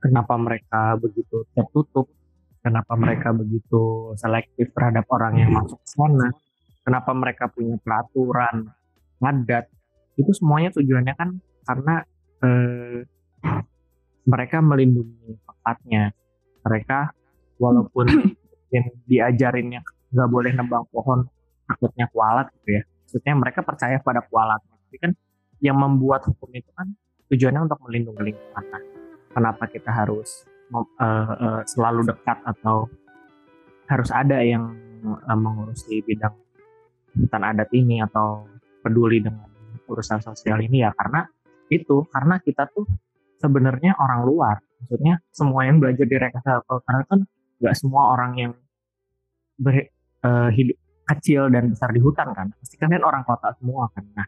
Kenapa mereka begitu tertutup kenapa mereka begitu selektif terhadap orang yang masuk sana, kenapa mereka punya peraturan, adat, itu semuanya tujuannya kan karena eh, mereka melindungi tempatnya. Mereka walaupun mungkin diajarinnya nggak boleh nebang pohon takutnya kualat gitu ya. Maksudnya mereka percaya pada kualat. Tapi kan yang membuat hukum itu kan tujuannya untuk melindungi lingkungan. Nah, kenapa kita harus uh, uh, selalu dekat atau harus ada yang uh, mengurusi bidang hutan adat ini atau peduli dengan urusan sosial ini ya karena itu karena kita tuh sebenarnya orang luar maksudnya semua yang belajar di rekayasa karena kan nggak semua orang yang ber, uh, hidup kecil dan besar di hutan kan pasti kalian orang kota semua kan. Nah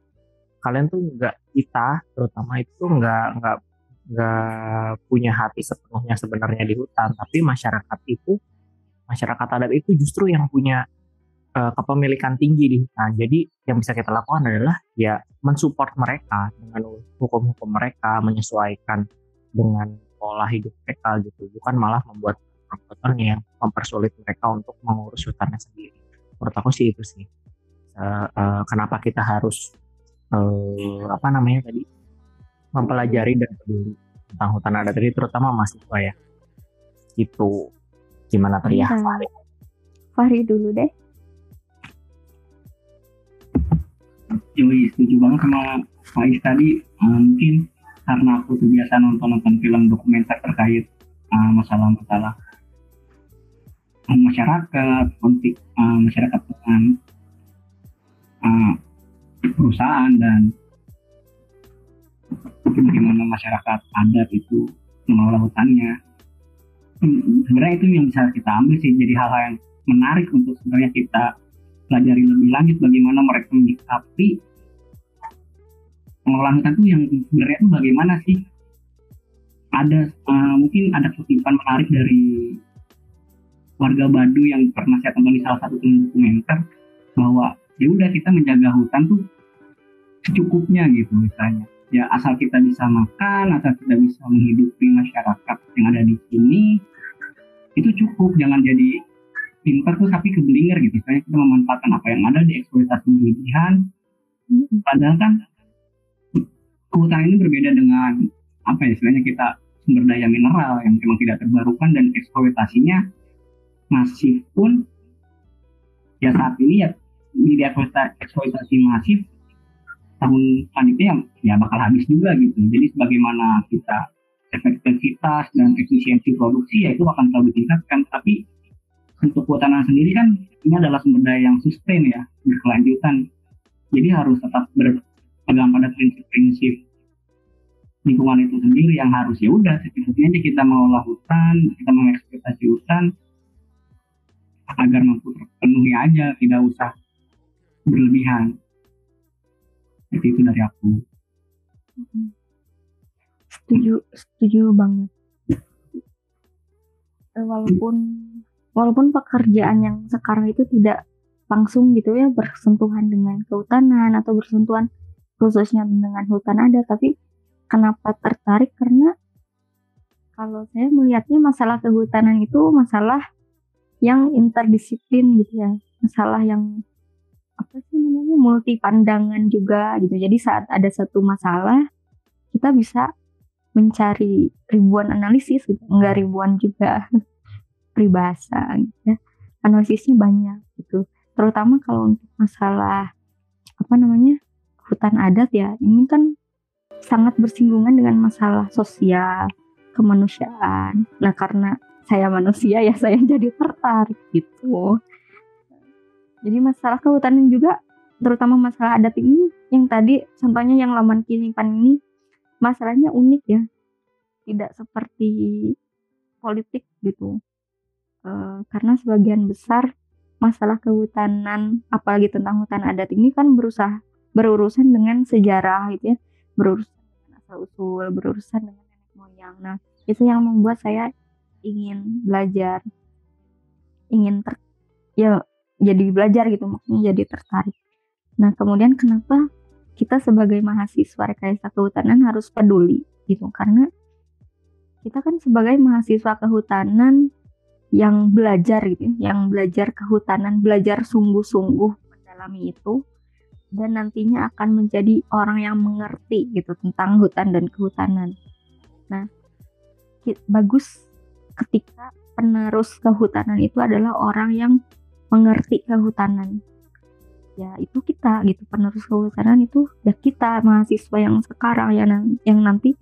kalian tuh nggak kita terutama itu nggak nggak nggak punya hati sepenuhnya sebenarnya di hutan. Tapi masyarakat itu masyarakat adat itu justru yang punya uh, kepemilikan tinggi di hutan. Jadi yang bisa kita lakukan adalah ya mensupport mereka dengan hukum-hukum mereka menyesuaikan dengan pola hidup mereka gitu. Bukan malah membuat perbuatan yang mempersulit mereka untuk mengurus hutannya sendiri. Menurut aku sih itu sih. Uh, uh, kenapa kita harus uh, apa namanya tadi? Mempelajari dan peduli tentang hutan adat tadi terutama mahasiswa ya. Itu gimana tadi ya Fahri? Fahri dulu deh. Yoi, setuju banget sama Faiz tadi. Uh, mungkin karena aku tuh biasa nonton-nonton film dokumenter terkait masalah-masalah uh, masyarakat, konflik uh, masyarakat dengan uh, perusahaan dan bagaimana masyarakat adat itu mengelola hutannya. Sebenarnya itu yang bisa kita ambil sih jadi hal-hal yang menarik untuk sebenarnya kita pelajari lebih lanjut bagaimana mereka menyikapi pengelolaan hutan itu yang sebenarnya itu bagaimana sih? Ada uh, mungkin ada kutipan menarik dari warga Badu yang pernah saya tonton di salah satu dokumenter bahwa ya udah kita menjaga hutan tuh secukupnya gitu misalnya. Ya asal kita bisa makan atau kita bisa menghidupi masyarakat yang ada di sini itu cukup. Jangan jadi pintar tuh tapi kebelinger gitu. Misalnya kita memanfaatkan apa yang ada di eksploitasi berlebihan padahal kan kehutanan ini berbeda dengan apa ya istilahnya kita sumber daya mineral yang memang tidak terbarukan dan eksploitasinya masih pun ya saat ini ya di eksploitasi, masif tahun selanjutnya ya bakal habis juga gitu. Jadi sebagaimana kita efektivitas dan efisiensi produksi ya itu akan selalu ditingkatkan. Tapi untuk kehutanan sendiri kan ini adalah sumber daya yang sustain ya berkelanjutan. Jadi harus tetap berpegang pada prinsip-prinsip lingkungan itu sendiri yang harus ya udah aja kita mengolah hutan kita mengeksploitasi hutan agar mampu terpenuhi aja tidak usah berlebihan. Jadi itu dari aku. Setuju setuju banget. Eh, walaupun walaupun pekerjaan yang sekarang itu tidak langsung gitu ya bersentuhan dengan kehutanan atau bersentuhan khususnya dengan hutan ada tapi kenapa tertarik? Karena kalau saya melihatnya masalah kehutanan itu masalah yang interdisiplin gitu ya. Masalah yang apa sih namanya multi pandangan juga gitu. Jadi saat ada satu masalah kita bisa mencari ribuan analisis gitu. Enggak ribuan juga peribahasa gitu ya. Analisisnya banyak gitu. Terutama kalau untuk masalah apa namanya hutan adat ya. Ini kan sangat bersinggungan dengan masalah sosial kemanusiaan. Nah karena saya manusia ya saya jadi tertarik gitu. Jadi masalah kehutanan juga terutama masalah adat ini yang tadi contohnya yang laman kinipan ini masalahnya unik ya. Tidak seperti politik gitu. E, karena sebagian besar masalah kehutanan apalagi tentang hutan adat ini kan berusaha berurusan dengan sejarah gitu ya. Berurusan dengan asal usul berurusan dengan nenek moyang. Nah itu yang membuat saya ingin belajar ingin ter ya jadi belajar gitu maksudnya jadi tertarik. Nah kemudian kenapa kita sebagai mahasiswa rekayasa kehutanan harus peduli gitu? Karena kita kan sebagai mahasiswa kehutanan yang belajar gitu yang belajar kehutanan belajar sungguh-sungguh mendalami itu dan nantinya akan menjadi orang yang mengerti gitu tentang hutan dan kehutanan. Nah bagus ketika penerus kehutanan itu adalah orang yang mengerti kehutanan. Ya itu kita gitu. Penerus kehutanan itu ya kita mahasiswa yang sekarang yang yang nanti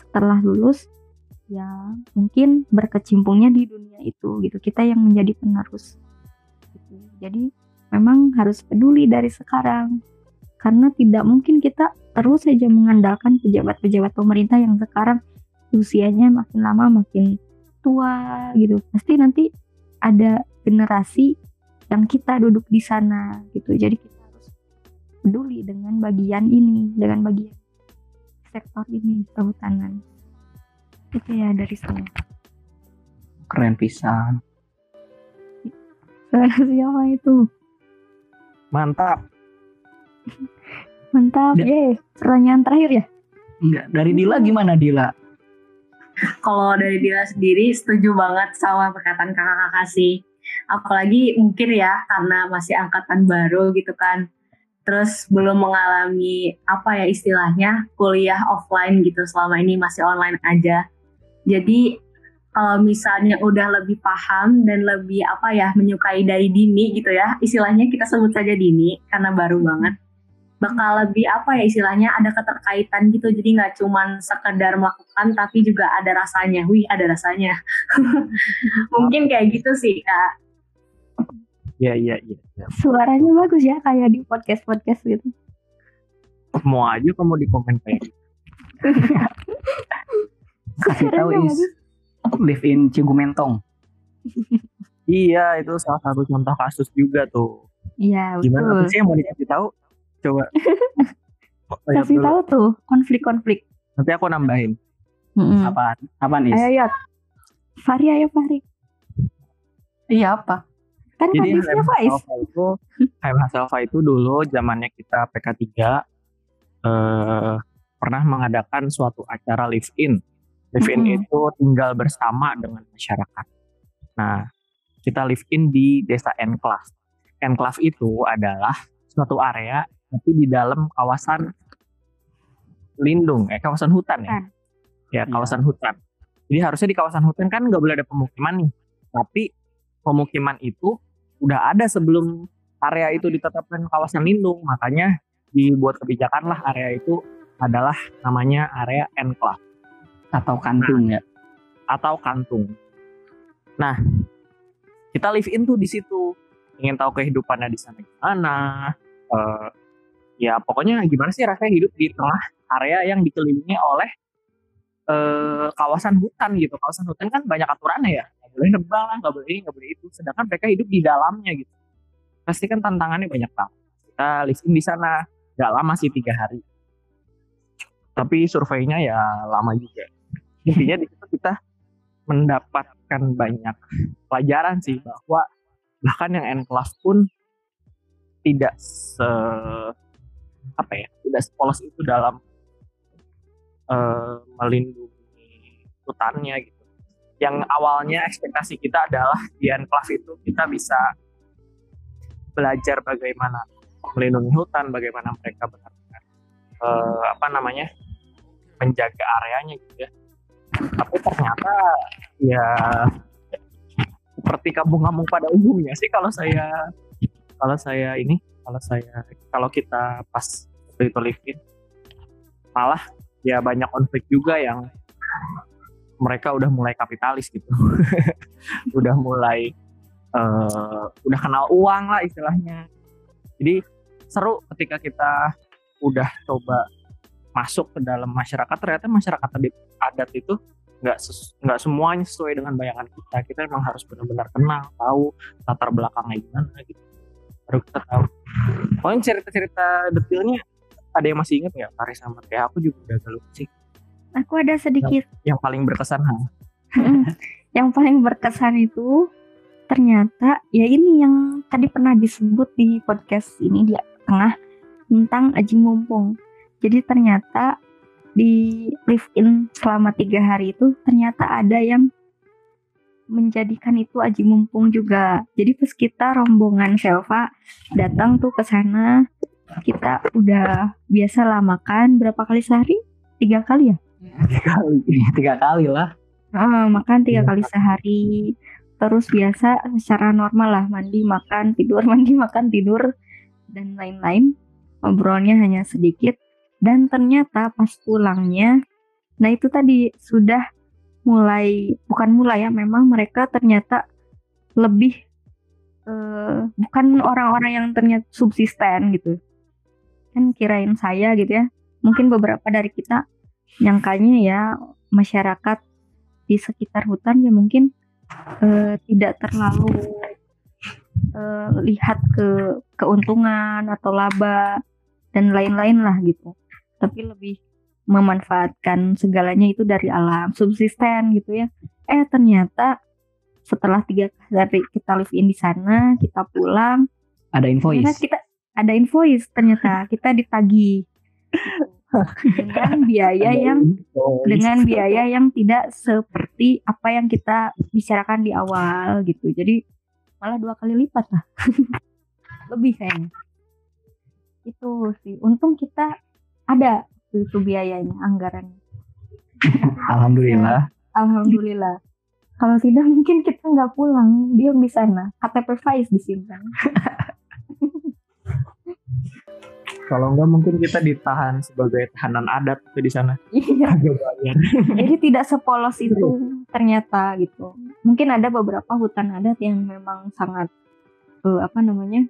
setelah lulus ya mungkin berkecimpungnya di dunia itu gitu. Kita yang menjadi penerus gitu. jadi memang harus peduli dari sekarang. Karena tidak mungkin kita terus saja mengandalkan pejabat-pejabat pemerintah yang sekarang usianya makin lama makin tua gitu. Pasti nanti ada generasi yang kita duduk di sana gitu. Jadi kita harus peduli dengan bagian ini dengan bagian sektor ini kehutanan. Itu ya dari saya. Keren pisan. Suara siapa itu? Mantap. Mantap Ya. pertanyaan terakhir ya? Enggak dari Dila gimana Dila Kalau dari Dila sendiri setuju banget sama perkataan kakak-kakak sih. Apalagi mungkin ya karena masih angkatan baru gitu kan. Terus belum mengalami apa ya istilahnya kuliah offline gitu selama ini masih online aja. Jadi kalau misalnya udah lebih paham dan lebih apa ya menyukai dari dini gitu ya istilahnya kita sebut saja dini karena baru banget bakal lebih apa ya istilahnya ada keterkaitan gitu jadi nggak cuman sekedar melakukan tapi juga ada rasanya wih ada rasanya mungkin kayak gitu sih kak Iya iya iya. iya. suaranya bagus ya kayak di podcast podcast gitu Mau aja kamu di komen kayak gitu. kasih tahu is live in Cigumentong Iya itu salah satu contoh kasus juga tuh. iya Gimana betul apa sih yang mau dikasih tahu? Coba. Kasih tahu tuh konflik-konflik Nanti aku nambahin. Mm-mm. apaan apaan is ayo Yot Fahri ayo Fahri iya apa kan Jadi Faiz Hasalva itu itu dulu zamannya kita PK3 eh, pernah mengadakan suatu acara live in. Live in Mm-mm. itu tinggal bersama dengan masyarakat. Nah, kita live in di desa Enclave. Enclave itu adalah suatu area tapi di dalam kawasan lindung, eh kawasan hutan ya. Hutan. Ya, kawasan hutan. Jadi harusnya di kawasan hutan kan nggak boleh ada pemukiman nih. Tapi pemukiman itu udah ada sebelum area itu ditetapkan kawasan lindung, makanya dibuat kebijakan lah area itu adalah namanya area enclave Atau kantung ya. atau kantung. Nah, kita live in tuh di situ. Ingin tahu kehidupannya di sana gimana. eh, ya pokoknya gimana sih rasanya hidup di tengah area yang dikelilingi oleh eh, kawasan hutan gitu. Kawasan hutan kan banyak aturannya ya. Nggak boleh nebang lah, nggak boleh ini, nggak boleh itu. Sedangkan mereka hidup di dalamnya gitu. Pasti kan tantangannya banyak banget. Kita live in di sana. Gak lama sih tiga hari. Tapi surveinya ya lama juga. Intinya di situ kita mendapatkan banyak pelajaran sih bahwa bahkan yang enclave pun tidak se apa ya tidak sepolos itu dalam eh, melindungi hutannya gitu. Yang awalnya ekspektasi kita adalah di enclave itu kita bisa belajar bagaimana melindungi hutan, bagaimana mereka benar-benar eh, apa namanya menjaga areanya gitu ya. Tapi ternyata ya seperti kampung-kampung pada umumnya sih kalau saya kalau saya ini kalau saya kalau kita pas waktu itu live in malah ya banyak konflik juga yang mereka udah mulai kapitalis gitu. Udah mulai eh, udah kenal uang lah istilahnya. Jadi seru ketika kita udah coba masuk ke dalam masyarakat ternyata masyarakat adat, itu nggak nggak semuanya sesuai dengan bayangan kita. Kita memang harus benar-benar kenal tahu latar belakangnya gimana gitu baru kita tahu. Pokoknya cerita-cerita detailnya ada yang masih ingat ya Paris sama kayak aku juga udah agak lupa sih. Aku ada sedikit. Yang paling berkesan ha? yang paling berkesan itu ternyata ya ini yang tadi pernah disebut di podcast ini di tengah tentang aji mumpung. Jadi ternyata di live in selama tiga hari itu ternyata ada yang menjadikan itu aji mumpung juga. Jadi pas kita rombongan Selva datang tuh ke sana, kita udah biasa lah makan berapa kali sehari? Tiga kali ya? Tiga kali. Tiga kali lah. Ah, makan tiga Iya. kali sehari. Terus biasa secara normal lah mandi, makan, tidur, mandi, makan, tidur dan lain-lain. Ngobrolnya hanya sedikit dan ternyata pas pulangnya nah itu tadi sudah mulai bukan mulai ya memang mereka ternyata lebih eh, bukan orang-orang yang ternyata subsisten gitu. Kan kirain saya gitu ya. Mungkin beberapa dari kita nyangkanya ya masyarakat di sekitar hutan ya mungkin eh, tidak terlalu eh, lihat ke keuntungan atau laba dan lain-lain lah gitu. Tapi lebih memanfaatkan segalanya itu dari alam, subsisten gitu ya. Eh ternyata setelah tiga hari kita live in di sana, kita pulang, Ada ternyata invoice. kita ada invoice ternyata kita ditagi dengan biaya yang dengan biaya yang tidak seperti apa yang kita bicarakan di awal gitu. Jadi malah dua kali lipat lah. Lebih kayaknya. Itu sih. Untung kita ada itu biayanya, anggaran. Alhamdulillah. Alhamdulillah. Kalau tidak mungkin kita nggak pulang, diam di sana. KTP Faiz disimpan. kalau enggak mungkin kita ditahan sebagai tahanan adat itu di sana Iya. Jadi tidak sepolos itu ternyata gitu. Mungkin ada beberapa hutan adat yang memang sangat eh, apa namanya?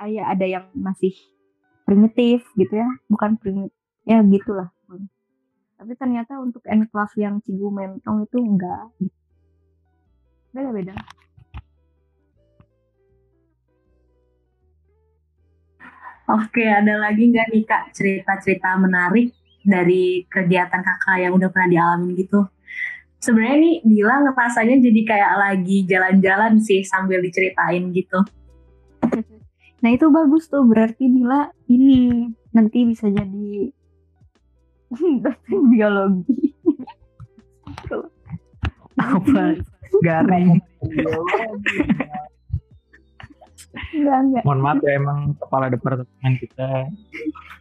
ya ada yang masih primitif gitu ya, bukan primitif ya gitulah. Tapi ternyata untuk enclave yang Cigumentong itu enggak. Beda-beda. Oke, ada lagi nggak nih Kak cerita-cerita menarik dari kegiatan kakak yang udah pernah dialamin gitu? Sebenarnya nih Dila ngerasanya jadi kayak lagi jalan-jalan sih sambil diceritain gitu. Nah itu bagus tuh berarti Dila ini nanti bisa jadi dosen biologi. Apa? Garing. Enggak enggak. mohon maaf ya emang kepala departemen kita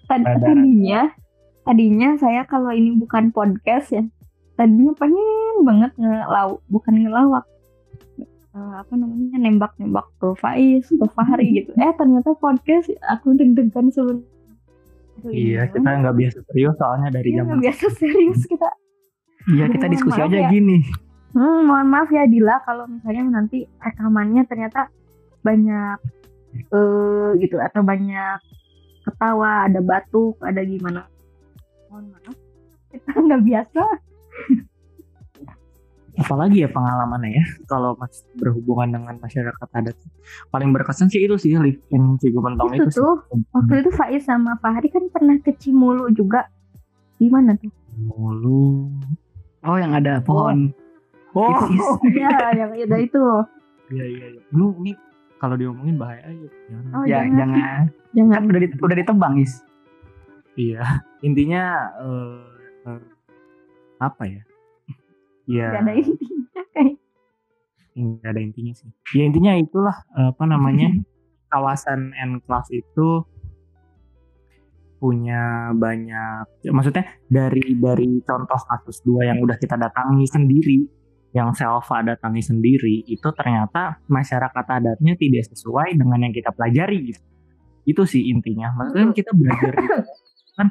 Tad- tadinya tadinya saya kalau ini bukan podcast ya tadinya pengen banget ngelau bukan ngelawak eh, apa namanya nembak-nembak ke Faiz, ke Fahri gitu. Eh ternyata podcast aku deg-degan sebenarnya. Iya, gimana? kita nggak biasa serius soalnya dari Iya, zaman biasa serius kita. Iya kita diskusi aja ya. gini. Hmm, mohon maaf ya Dila kalau misalnya nanti rekamannya ternyata banyak eh gitu atau banyak ketawa, ada batuk, ada gimana. Mohon maaf. Kita nggak biasa. apalagi ya pengalamannya ya kalau mas berhubungan dengan masyarakat adat paling berkesan sih itu sih lift yang Cigu Pentong itu itu, tuh sih. waktu itu Faiz sama Fahri kan pernah ke Cimulu juga. Gimana tuh? mulu Oh yang ada pohon. oh Is- is- ya, yang ada itu. iya iya iya lu ini kalau diomongin bahaya aja jangan. Oh, ya jangan. jangan. Jangan. Kan udah di- udah ditebang is. iya intinya eh, eh, apa ya ya Gak ada intinya kayak. nggak ada intinya sih. Ya intinya itulah apa namanya kawasan enclave itu punya banyak ya, maksudnya dari dari contoh kasus dua yang udah kita datangi sendiri yang Selva datangi sendiri itu ternyata masyarakat adatnya tidak sesuai dengan yang kita pelajari gitu. Itu sih intinya. Maksudnya kita belajar itu kan.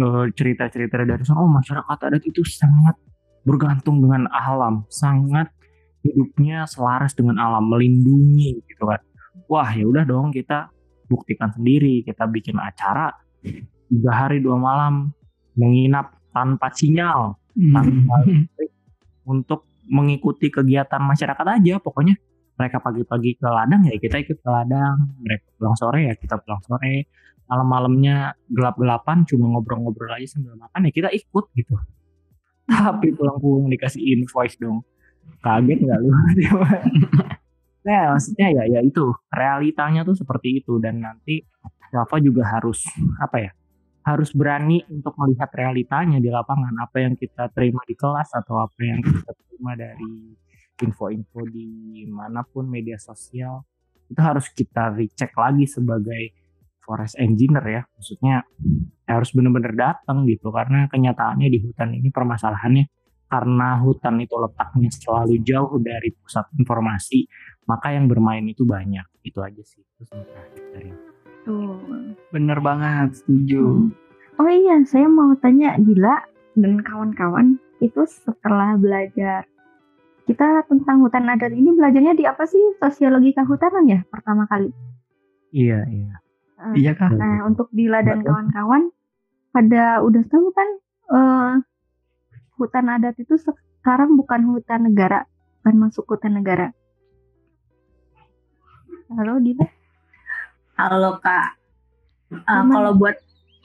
Cerita-cerita dari sana oh masyarakat adat itu sangat bergantung dengan alam. Sangat hidupnya selaras dengan alam melindungi gitu kan. Wah ya udah dong kita buktikan sendiri. Kita bikin acara tiga hari dua malam menginap tanpa sinyal tanpa listrik untuk mengikuti kegiatan masyarakat aja. Pokoknya mereka pagi-pagi ke ladang ya kita ikut ke ladang. Mereka pulang sore ya kita pulang sore. Malam-malamnya gelap-gelapan cuma ngobrol-ngobrol aja sambil makan ya kita ikut gitu tapi pulang-pulang dikasih invoice dong. Kaget nggak lu? Nah maksudnya ya ya itu. Realitanya tuh seperti itu. Dan nanti Java juga harus apa ya harus berani untuk melihat realitanya di lapangan. Apa yang kita terima di kelas atau apa yang kita terima dari info-info di mana pun media sosial itu harus kita recheck lagi sebagai forest engineer ya maksudnya harus benar-benar datang gitu karena kenyataannya di hutan ini permasalahannya karena hutan itu letaknya selalu jauh dari pusat informasi maka yang bermain itu banyak itu aja sih itu sementara dari Tuh. Bener banget, setuju. Oh iya, saya mau tanya Dila dan kawan-kawan itu setelah belajar kita tentang hutan adat ini belajarnya di apa sih sosiologi kehutanan ya pertama kali. iya iya Iya kak. Nah untuk Dila dan kawan-kawan pada udah tahu kan eh, hutan adat itu sekarang bukan hutan negara, bukan masuk hutan negara. Halo Dila. Halo Kak. Uh, kalau buat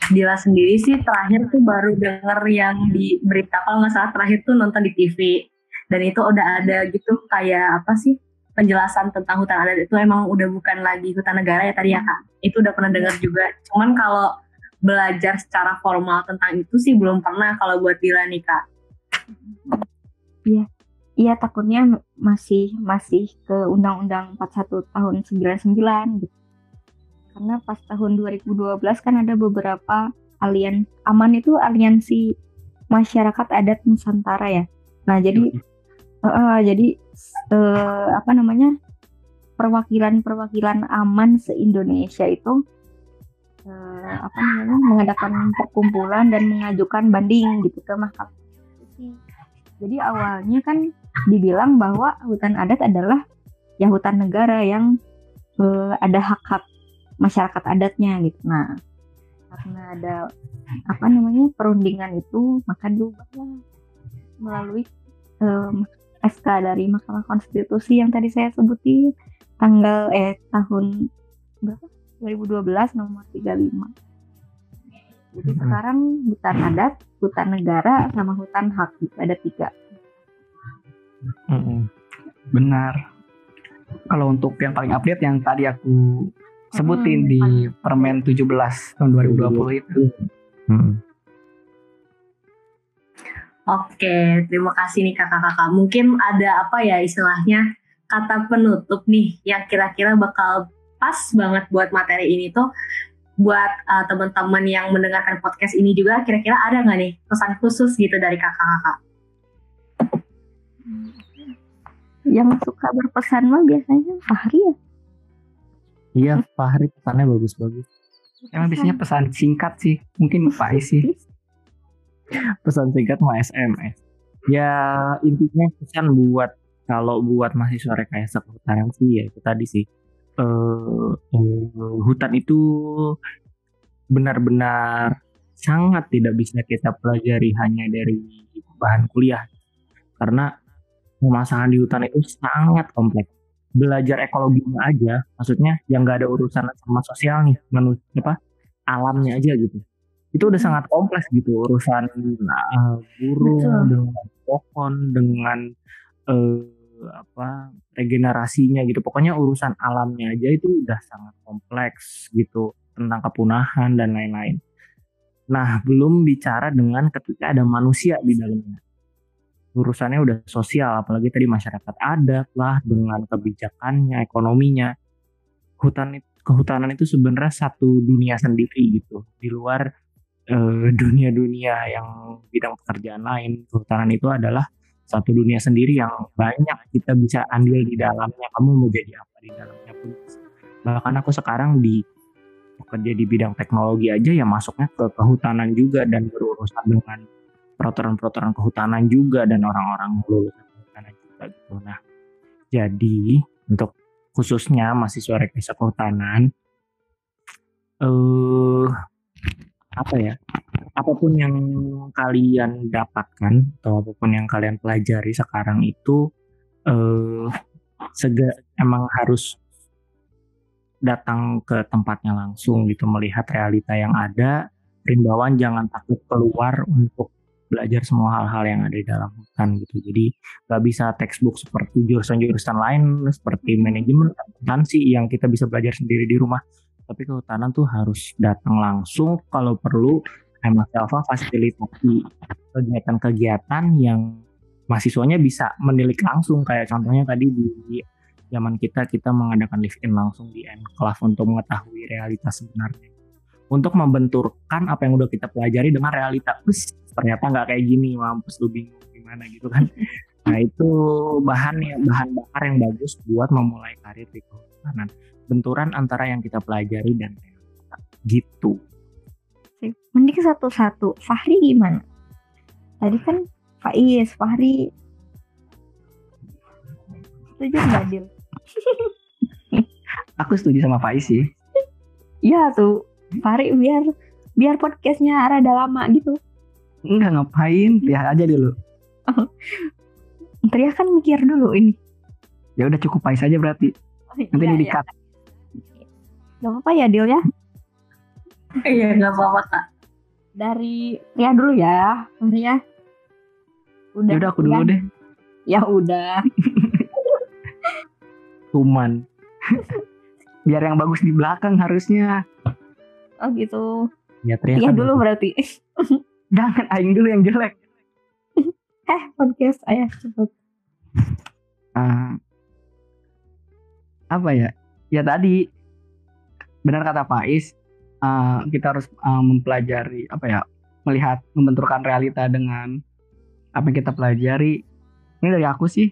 Dila sendiri sih terakhir tuh baru denger yang di berita kalau nggak salah terakhir tuh nonton di TV dan itu udah ada gitu kayak apa sih penjelasan tentang hutan adat itu emang udah bukan lagi hutan negara ya tadi ya kak? Itu udah pernah dengar juga. Cuman kalau belajar secara formal tentang itu sih belum pernah kalau buat Dila nih kak. Iya. Takutnya masih masih ke Undang-Undang 41 tahun 99 gitu. Karena pas tahun 2012 kan ada beberapa alien. Aman itu aliansi masyarakat adat Nusantara ya. Nah jadi eh, eh, jadi eh, apa namanya perwakilan-perwakilan aman se Indonesia itu eh, apa namanya mengadakan perkumpulan dan mengajukan banding gitu ke Mahkamah. Jadi awalnya kan dibilang bahwa hutan adat adalah ya hutan negara yang eh, ada hak-hak masyarakat adatnya gitu. Nah, karena ada apa namanya perundingan itu maka diubahlah melalui em, SK dari Mahkamah Konstitusi yang tadi saya sebutin tanggal eh tahun berapa 2012 nomor 35. Jadi Mm-mm. sekarang hutan adat, hutan negara, sama hutan hak ada tiga. Mm-mm. Benar. Kalau untuk yang paling update yang tadi aku sebutin Hmm, di Permen 17 tahun 2020 itu. Mm-mm. Oke, terima kasih nih kakak-kakak. Mungkin ada apa ya istilahnya kata penutup nih yang kira-kira bakal pas banget buat materi ini tuh buat uh, teman-teman yang mendengarkan podcast ini juga kira-kira ada nggak nih pesan khusus gitu dari kakak-kakak? Yang suka berpesan mah biasanya Fahri ya. Iya, Fahri pesannya bagus-bagus. Emang biasanya pesan singkat sih. Mungkin Pak sih. Pesan singkat mau SMS. Ya intinya pesan buat kalau buat mahasiswa rekayasa kehutanan sih ya itu tadi sih. Eh, eh, hutan itu benar-benar sangat tidak bisa kita pelajari hanya dari bahan kuliah karena pemasangan di hutan itu sangat kompleks belajar ekologinya aja maksudnya yang nggak ada urusan sama sosial nih manusia apa alamnya aja gitu itu udah sangat kompleks gitu urusan uh, burung Betul. dengan pohon dengan uh, apa regenerasinya gitu. Pokoknya urusan alamnya aja itu udah sangat kompleks gitu tentang kepunahan dan lain-lain. Nah belum bicara dengan ketika ada manusia di dalamnya. Urusannya udah sosial apalagi tadi masyarakat adat lah dengan kebijakannya ekonominya. Hutan kehutanan itu sebenarnya satu dunia sendiri gitu di luar eh, dunia-dunia yang bidang pekerjaan lain kehutanan itu adalah satu dunia sendiri yang banyak kita bisa andil di dalamnya kamu mau jadi apa di dalamnya pun bahkan aku sekarang di bekerja di bidang teknologi aja ya masuknya ke kehutanan juga dan berurusan dengan peraturan-peraturan kehutanan juga dan orang-orang lulusan kehutanan juga gitu. Nah, jadi untuk khususnya mahasiswa rekayasa kehutanan eh apa ya? Apa pun yang kalian dapatkan atau apa pun yang kalian pelajari sekarang itu eh sega emang harus datang ke tempatnya langsung gitu melihat realita yang ada rimbawan jangan takut keluar untuk belajar semua hal-hal yang ada di dalam hutan gitu. Jadi nggak bisa textbook seperti jurusan-jurusan lain seperti manajemen akuntansi yang kita bisa belajar sendiri di rumah. Tapi kehutanan tuh harus datang langsung kalau perlu Hemat Alfa fasilitasi kegiatan-kegiatan yang mahasiswanya bisa menilik langsung kayak contohnya tadi di zaman kita kita mengadakan live in langsung di enclave untuk mengetahui realitas sebenarnya untuk membenturkan apa yang udah kita pelajari dengan realita. Terus ternyata nggak kayak gini, mampus lu bingung gimana gitu kan. Nah itu bahan yang bahan bakar yang bagus buat memulai karir di kehutanan. Benturan antara yang kita pelajari dan realita. gitu. Mending satu-satu. Fahri gimana? Tadi kan Faiz, Fahri. Setuju nggak, Dil? Aku setuju sama Faiz sih. Iya tuh. Fahri biar biar podcastnya rada lama gitu. Enggak ngapain, lihat aja dulu. Ya kan mikir dulu ini. Ya udah cukup Faiz aja berarti. Nanti Iya, ini iya. Gak apa-apa ya, Dil ya. Iya nggak apa-apa kak. Dari Ria dulu ya, Fahri ya. Ya udah aku dulu ya. deh. Ya udah. Cuman Biar yang bagus di belakang harusnya. Oh gitu. ya teriak Iya kan dulu berarti. Jangan aing dulu yang jelek. eh podcast ayah cepet. Ah, apa ya? Ya tadi benar kata Faiz, ah, kita harus ah, mempelajari apa ya? Melihat membenturkan realita dengan apa yang kita pelajari. Ini dari aku sih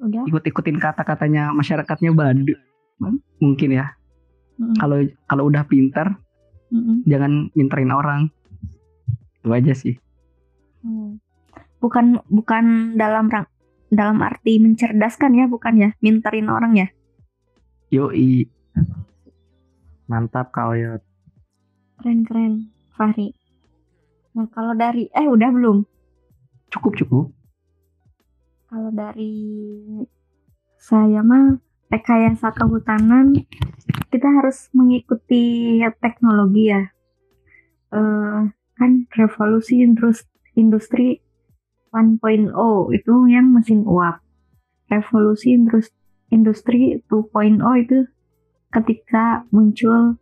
Udah. ikut-ikutin kata-katanya masyarakatnya Badu. Mungkin ya. Kalau kalau udah pintar Mm-mm. jangan minterin orang. Itu aja sih. Hmm. Bukan bukan dalam dalam arti mencerdaskan ya, bukan ya, minterin orang ya. Yoi. mantap Kaoyot Keren-keren, Fahri. Nah, kalau dari eh udah belum? Cukup cukup. Kalau dari saya mah rekayasa kehutanan kita harus mengikuti teknologi ya. Eh, kan revolusi indus- industri 1.0 itu yang mesin uap. Revolusi indus- industri 2.0 itu ketika muncul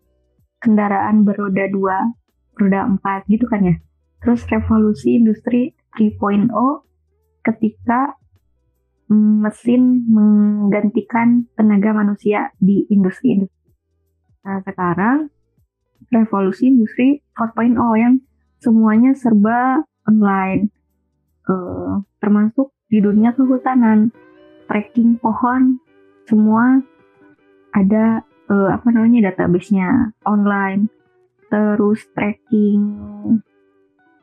kendaraan beroda 2, roda 4 gitu kan ya. Terus revolusi industri 3.0 ketika mesin menggantikan tenaga manusia di industri-industri. Nah, sekarang revolusi industri 4.0 yang semuanya serba online. uh, termasuk di dunia kehutanan tracking pohon semua ada uh, apa namanya databasenya online. Terus tracking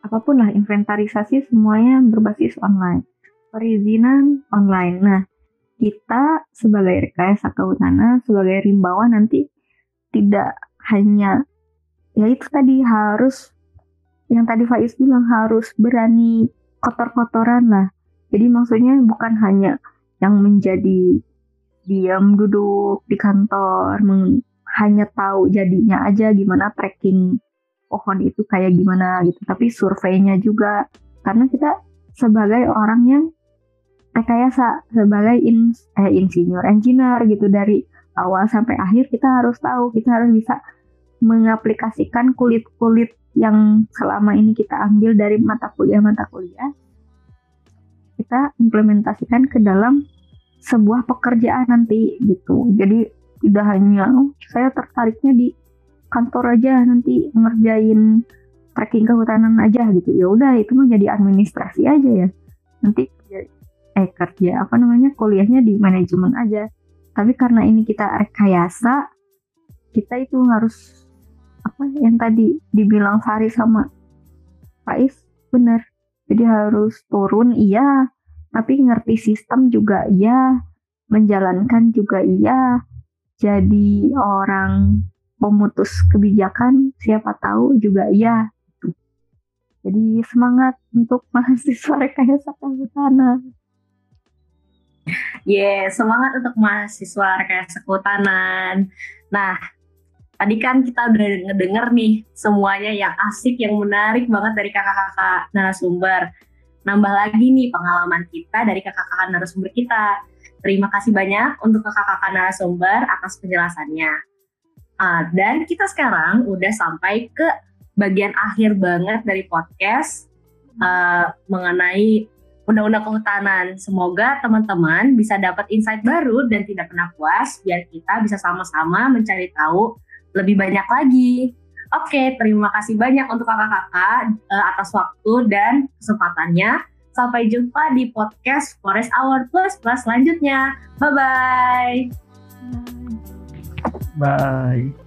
apa pun lah inventarisasi semuanya berbasis online. Perizinan online. Nah kita sebagai rekayasa kehutanan sebagai rimbawan nanti tidak hanya ya itu tadi harus yang tadi Faiz bilang harus berani kotor-kotoran lah. Jadi maksudnya bukan hanya yang menjadi diam duduk di kantor hanya tahu jadinya aja gimana tracking pohon itu kayak gimana gitu. Tapi surveinya juga karena kita sebagai orang yang rekayasa sebagai in, eh, insinyur engineer gitu dari awal sampai akhir kita harus tahu kita harus bisa mengaplikasikan kulit-kulit yang selama ini kita ambil dari mata kuliah-mata kuliah kita implementasikan ke dalam sebuah pekerjaan nanti gitu. Jadi tidak hanya oh, saya tertariknya di kantor aja nanti ngerjain tracking kehutanan aja gitu. Ya udah itu mah jadi administrasi aja ya. Nanti eh kerja apa namanya kuliahnya di manajemen aja. Tapi karena ini kita rekayasa, kita itu harus apa yang tadi dibilang Fari sama Faiz benar. Jadi harus turun iya, tapi ngerti sistem juga iya, menjalankan juga iya. Jadi orang pemutus kebijakan siapa tahu juga iya. Jadi semangat untuk mahasiswa rekayasa kehutanan. Yeah, semangat untuk mahasiswa rekayasa kehutanan. Nah, tadi kan kita udah ngedenger nih semuanya yang asik, yang menarik banget dari kakak-kakak narasumber nambah lagi nih pengalaman kita dari kakak-kakak narasumber kita. Terima kasih banyak untuk kakak-kakak narasumber atas penjelasannya. Uh, dan kita sekarang udah sampai ke bagian akhir banget dari podcast uh, mengenai undang-undang kehutanan. Semoga teman-teman bisa dapat insight baru dan tidak pernah puas biar kita bisa sama-sama mencari tahu lebih banyak lagi Oke, terima kasih banyak untuk kakak-kakak uh, atas waktu dan kesempatannya. Sampai jumpa di podcast Forest Hour Plus Plus selanjutnya. Bye-bye. Bye.